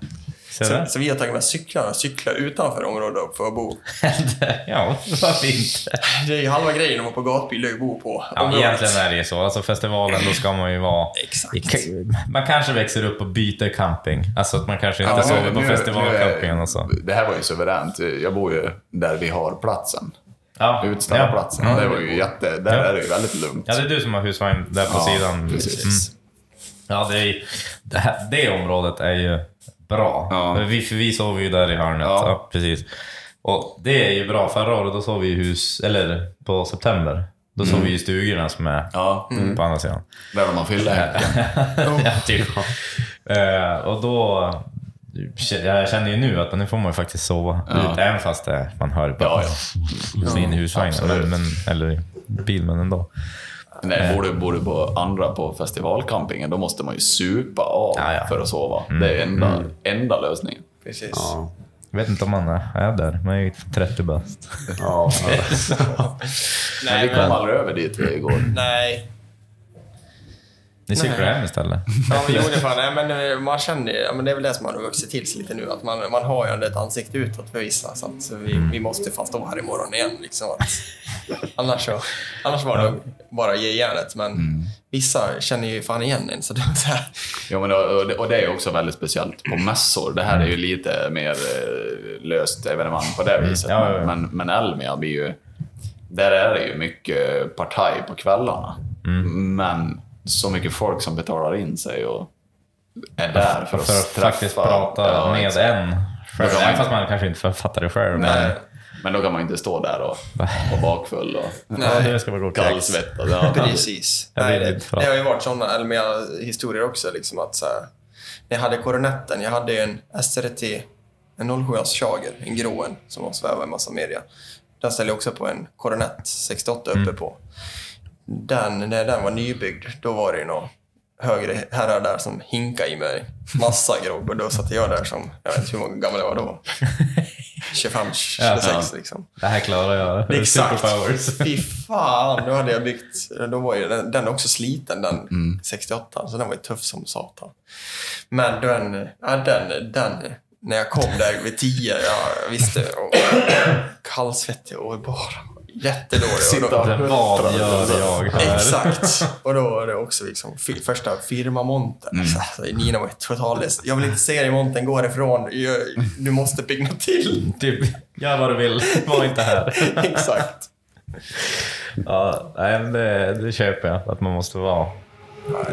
Så Så, vi har tagit med cyklar och cyklar utanför området för att bo. <laughs> ja, varför inte? Det är ju halva grejen att vara på gatbil, att bo på Ja, området. egentligen är det ju så. Alltså festivalen, då ska man ju vara... Exakt. i- Man kanske växer upp och byter camping. Alltså att man kanske inte Ja, sover på festivalcampingen och så. Det här var ju suveränt. Jag bor ju där vi har platsen. Ja, Utställarplatsen. Ja. Det var ju jätte... Där Ja. är det ju väldigt lugnt. Ja, det är du som har husvagn där på Ja, sidan. precis. Mm. Ja, det, är, det, här, det området är ju bra. Ja. Vi, för vi sov ju där i hörnet. Ja. Ja. precis. Och det är ju bra. Förra året då sov vi i hus, eller på september. Då sov vi i stugorna som är Ja, på andra sidan. där man häcken. <laughs> ja, typ. Eh, och då... Jag känner ju nu att nu får man ju faktiskt sova Ja. ut, även fast det, man hör bara Ja, ja. in i husvagnen. Men, eller i bil, men ändå. Nej, bor du, bor du på andra på festivalcampingen, då måste man ju supa av Ja, ja. för att sova. Det är enda, enda lösningen. Precis. Ja. Jag vet inte om man är där, men jag är 30 bast. Ja, <laughs> Men Nej, vi kom men, aldrig över dit vi igår. nej. Ni cyklar Nej. hem istället? Ja, men jo, det, fan, nej, men eh, man känner ju- ja, men det är väl det som har vuxit till sig lite nu. Att man, man har ju ändå ett ansikte utåt för vissa. Så att vi, vi måste fan stå här imorgon igen. Liksom, att, annars, så, annars var det bara ge järnet. Men vissa känner ju fan igen en. Så det så här, Ja, men och, det- och det är också väldigt speciellt på mässor. Det här är ju lite mer eh, löst evenemang på det viset. Ja, ja, ja. Men, men Elmia blir ju... Där är det ju mycket partaj på kvällarna. Mm. Men så mycket folk som betalar in sig och är där för att, För att faktiskt prata Ja, med exakt. en själv. Även fast man kanske inte fattar det själv. Nej. Men, Men då kan man inte stå där och vara <laughs> bakfull och kallsvettad. Ja. <laughs> Precis. Jag Nej, det, har ju varit sådana Elmia-historier också. Liksom att, så här, när jag hade koronetten, jag hade en SRT, en 07 Charger, en grå en, som var svävade i massa media. Den ställde jag också på en Coronet 68 uppe på. Den, när den var nybyggd, då var det ju några högre herrar där som hinkade i mig massa grogg och då satt jag där som, jag vet inte hur många gammal jag var då. <laughs> 25, 26 Ja. liksom. Det här klarar jag. Exakt. Superpowers. Fy fan, då hade jag byggt... Då var ju den, den också sliten, den 68. Så den var ju tuff som satan. Men den, ja, den, den, när jag kom där vid 10, jag visste, och, kallsvettig och bara jättedålig. Det vad gör jag här? Exakt. <laughs> Och då var det också liksom första firmamonten. Mm. Alltså, Nina var ju totallös. Jag vill inte se dig i monten, gå. Jag- Du måste bygga till. Typ, gör vad du vill, var inte här. <laughs> Exakt. Ja, nej, det, det köper jag. Att man måste vara...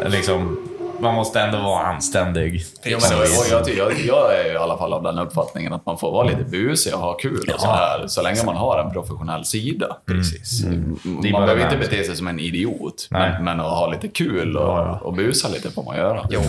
Liksom, man måste ändå vara anständig. Jo, men, jag, jag, jag är i alla fall av den uppfattningen att man får vara lite busig och ha kul och så här, så länge man har en professionell sida. Precis. Mm. Är Man behöver inte bete sig som en idiot, men, men att ha lite kul och, och busa lite får man göra. Jo.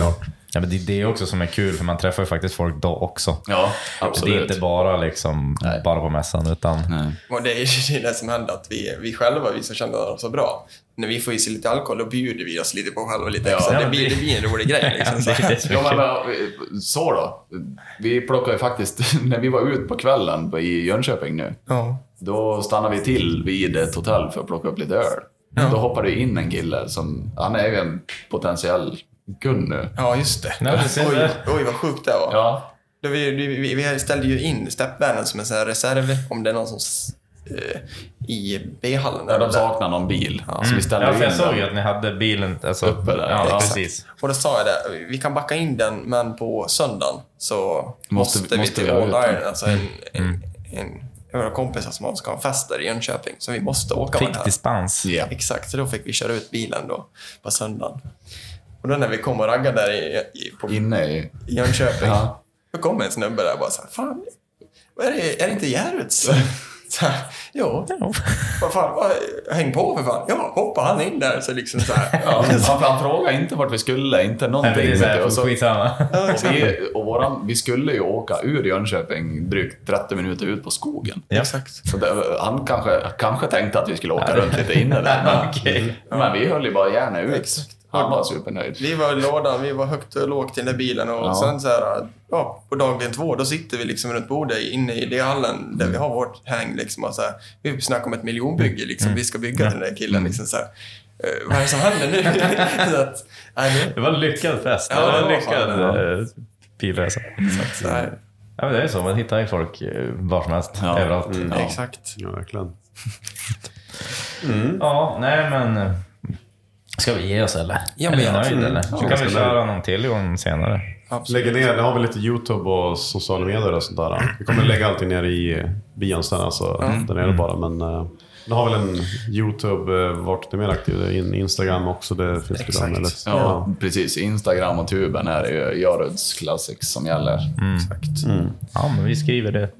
Ja, men det är det också som är kul, för man träffar ju faktiskt folk då också. Ja, Det absolut. är inte bara, liksom, bara på mässan, utan... Nej. Och det är <laughs> det, är det som händer, att vi, vi själva, vi som känner varandra så bra, när vi får i sig lite alkohol, då bjuder vi oss lite på själva lite Ja. extra. Ja, det, blir, det- det blir en rolig grej. <laughs> Liksom. Så. Det är det är Ja, men, men, så då. Vi plockade ju faktiskt, <laughs> när vi var ute på kvällen i Jönköping nu, Ja. då stannade vi till vid ett hotell för att plocka upp lite öl. Då hoppade det in en kille som, han är ju en potentiell kund nu. ja, just det. Nej, ser oj, det. oj, vad sjukt det var. Ja, Då vi, vi, vi ställde ju in stepvanen som en sån här reserv, om det är någon som... Eh, I B-hallen. ja de saknar någon bil. Så vi ställde Ja, för jag in såg ju att ni hade bilen alltså, Uppe där, Ja, ja. precis. Och då sa jag det, vi kan backa in den, men på söndagen så Måste måste, vi- måste till den. Alltså en, en, en, jag har kompisar som ska ha en fest där i Jönköping, så vi måste åka med Fick den här. dispens. Ja. Exakt, så då fick vi köra ut bilen då på söndagen. Och då när vi kom och raggade där i, i, på, i Inne i... Jönköping, Ja. då kom en snubbe där och bara så här, fan, vad är det, är det inte? Så här, jo, vad fan, vad, häng på för fan. Ja, hoppa han in där så liksom så här. Ja, han, han frågade inte vart vi skulle, inte Nej, någonting. vet du. Och så- och vi, och våran, vi skulle ju åka ur Jönköping drygt 30 minuter ut på skogen. Ja. Exakt. Så det, han kanske, kanske tänkte att vi skulle åka runt lite inne där. Men, <laughs> Okej. men vi höll ju bara gärna ut. Exakt. Han var supernöjd. Vi var i lådan, vi var högt och lågt i den där bilen och Ja. sen så här, ja, på dagen två, då sitter vi liksom runt bordet inne i det hallen där vi har vårt häng liksom och så här, vi snackar om ett miljonbygge liksom, vi ska bygga den där killen liksom så här. "Eh, Vad är det som händer nu? <laughs> så att, nej, det, Det var en lyckad fest. Ja, det var en lyckad eh, bilresa. så här, Ja, men det är så, man hittar ju folk eh, var som helst, Ja. överallt. Mm. Ja. Exakt. Ja, verkligen. <laughs> ja, nej men... eh, Ska vi ge oss eller? Ja, är men nöjd tror- eller? Så kan vi köra någon till gång senare. Absolut. Lägger ner, det har vi lite YouTube och sociala medier och sånt där. Vi kommer lägga allting ner i bion sen, alltså där nere bara. Men uh, du har väl en YouTube, uh, vart du är mer aktiv? In, Instagram också, det finns det Exakt. där. Eller? Ja, precis. Instagram och tuben är ju Jaruds Classics som gäller. Exakt. Mm. Ja, men vi skriver det.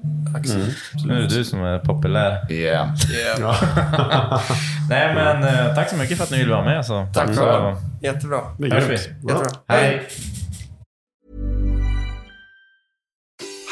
Nu är det du som är populär. Yeah. Yeah. <laughs> Nej, men eh, tack så mycket för att ni ville vara med. Så. Tack så för Jättebra. Det hörs vi. Jättebra. Hej!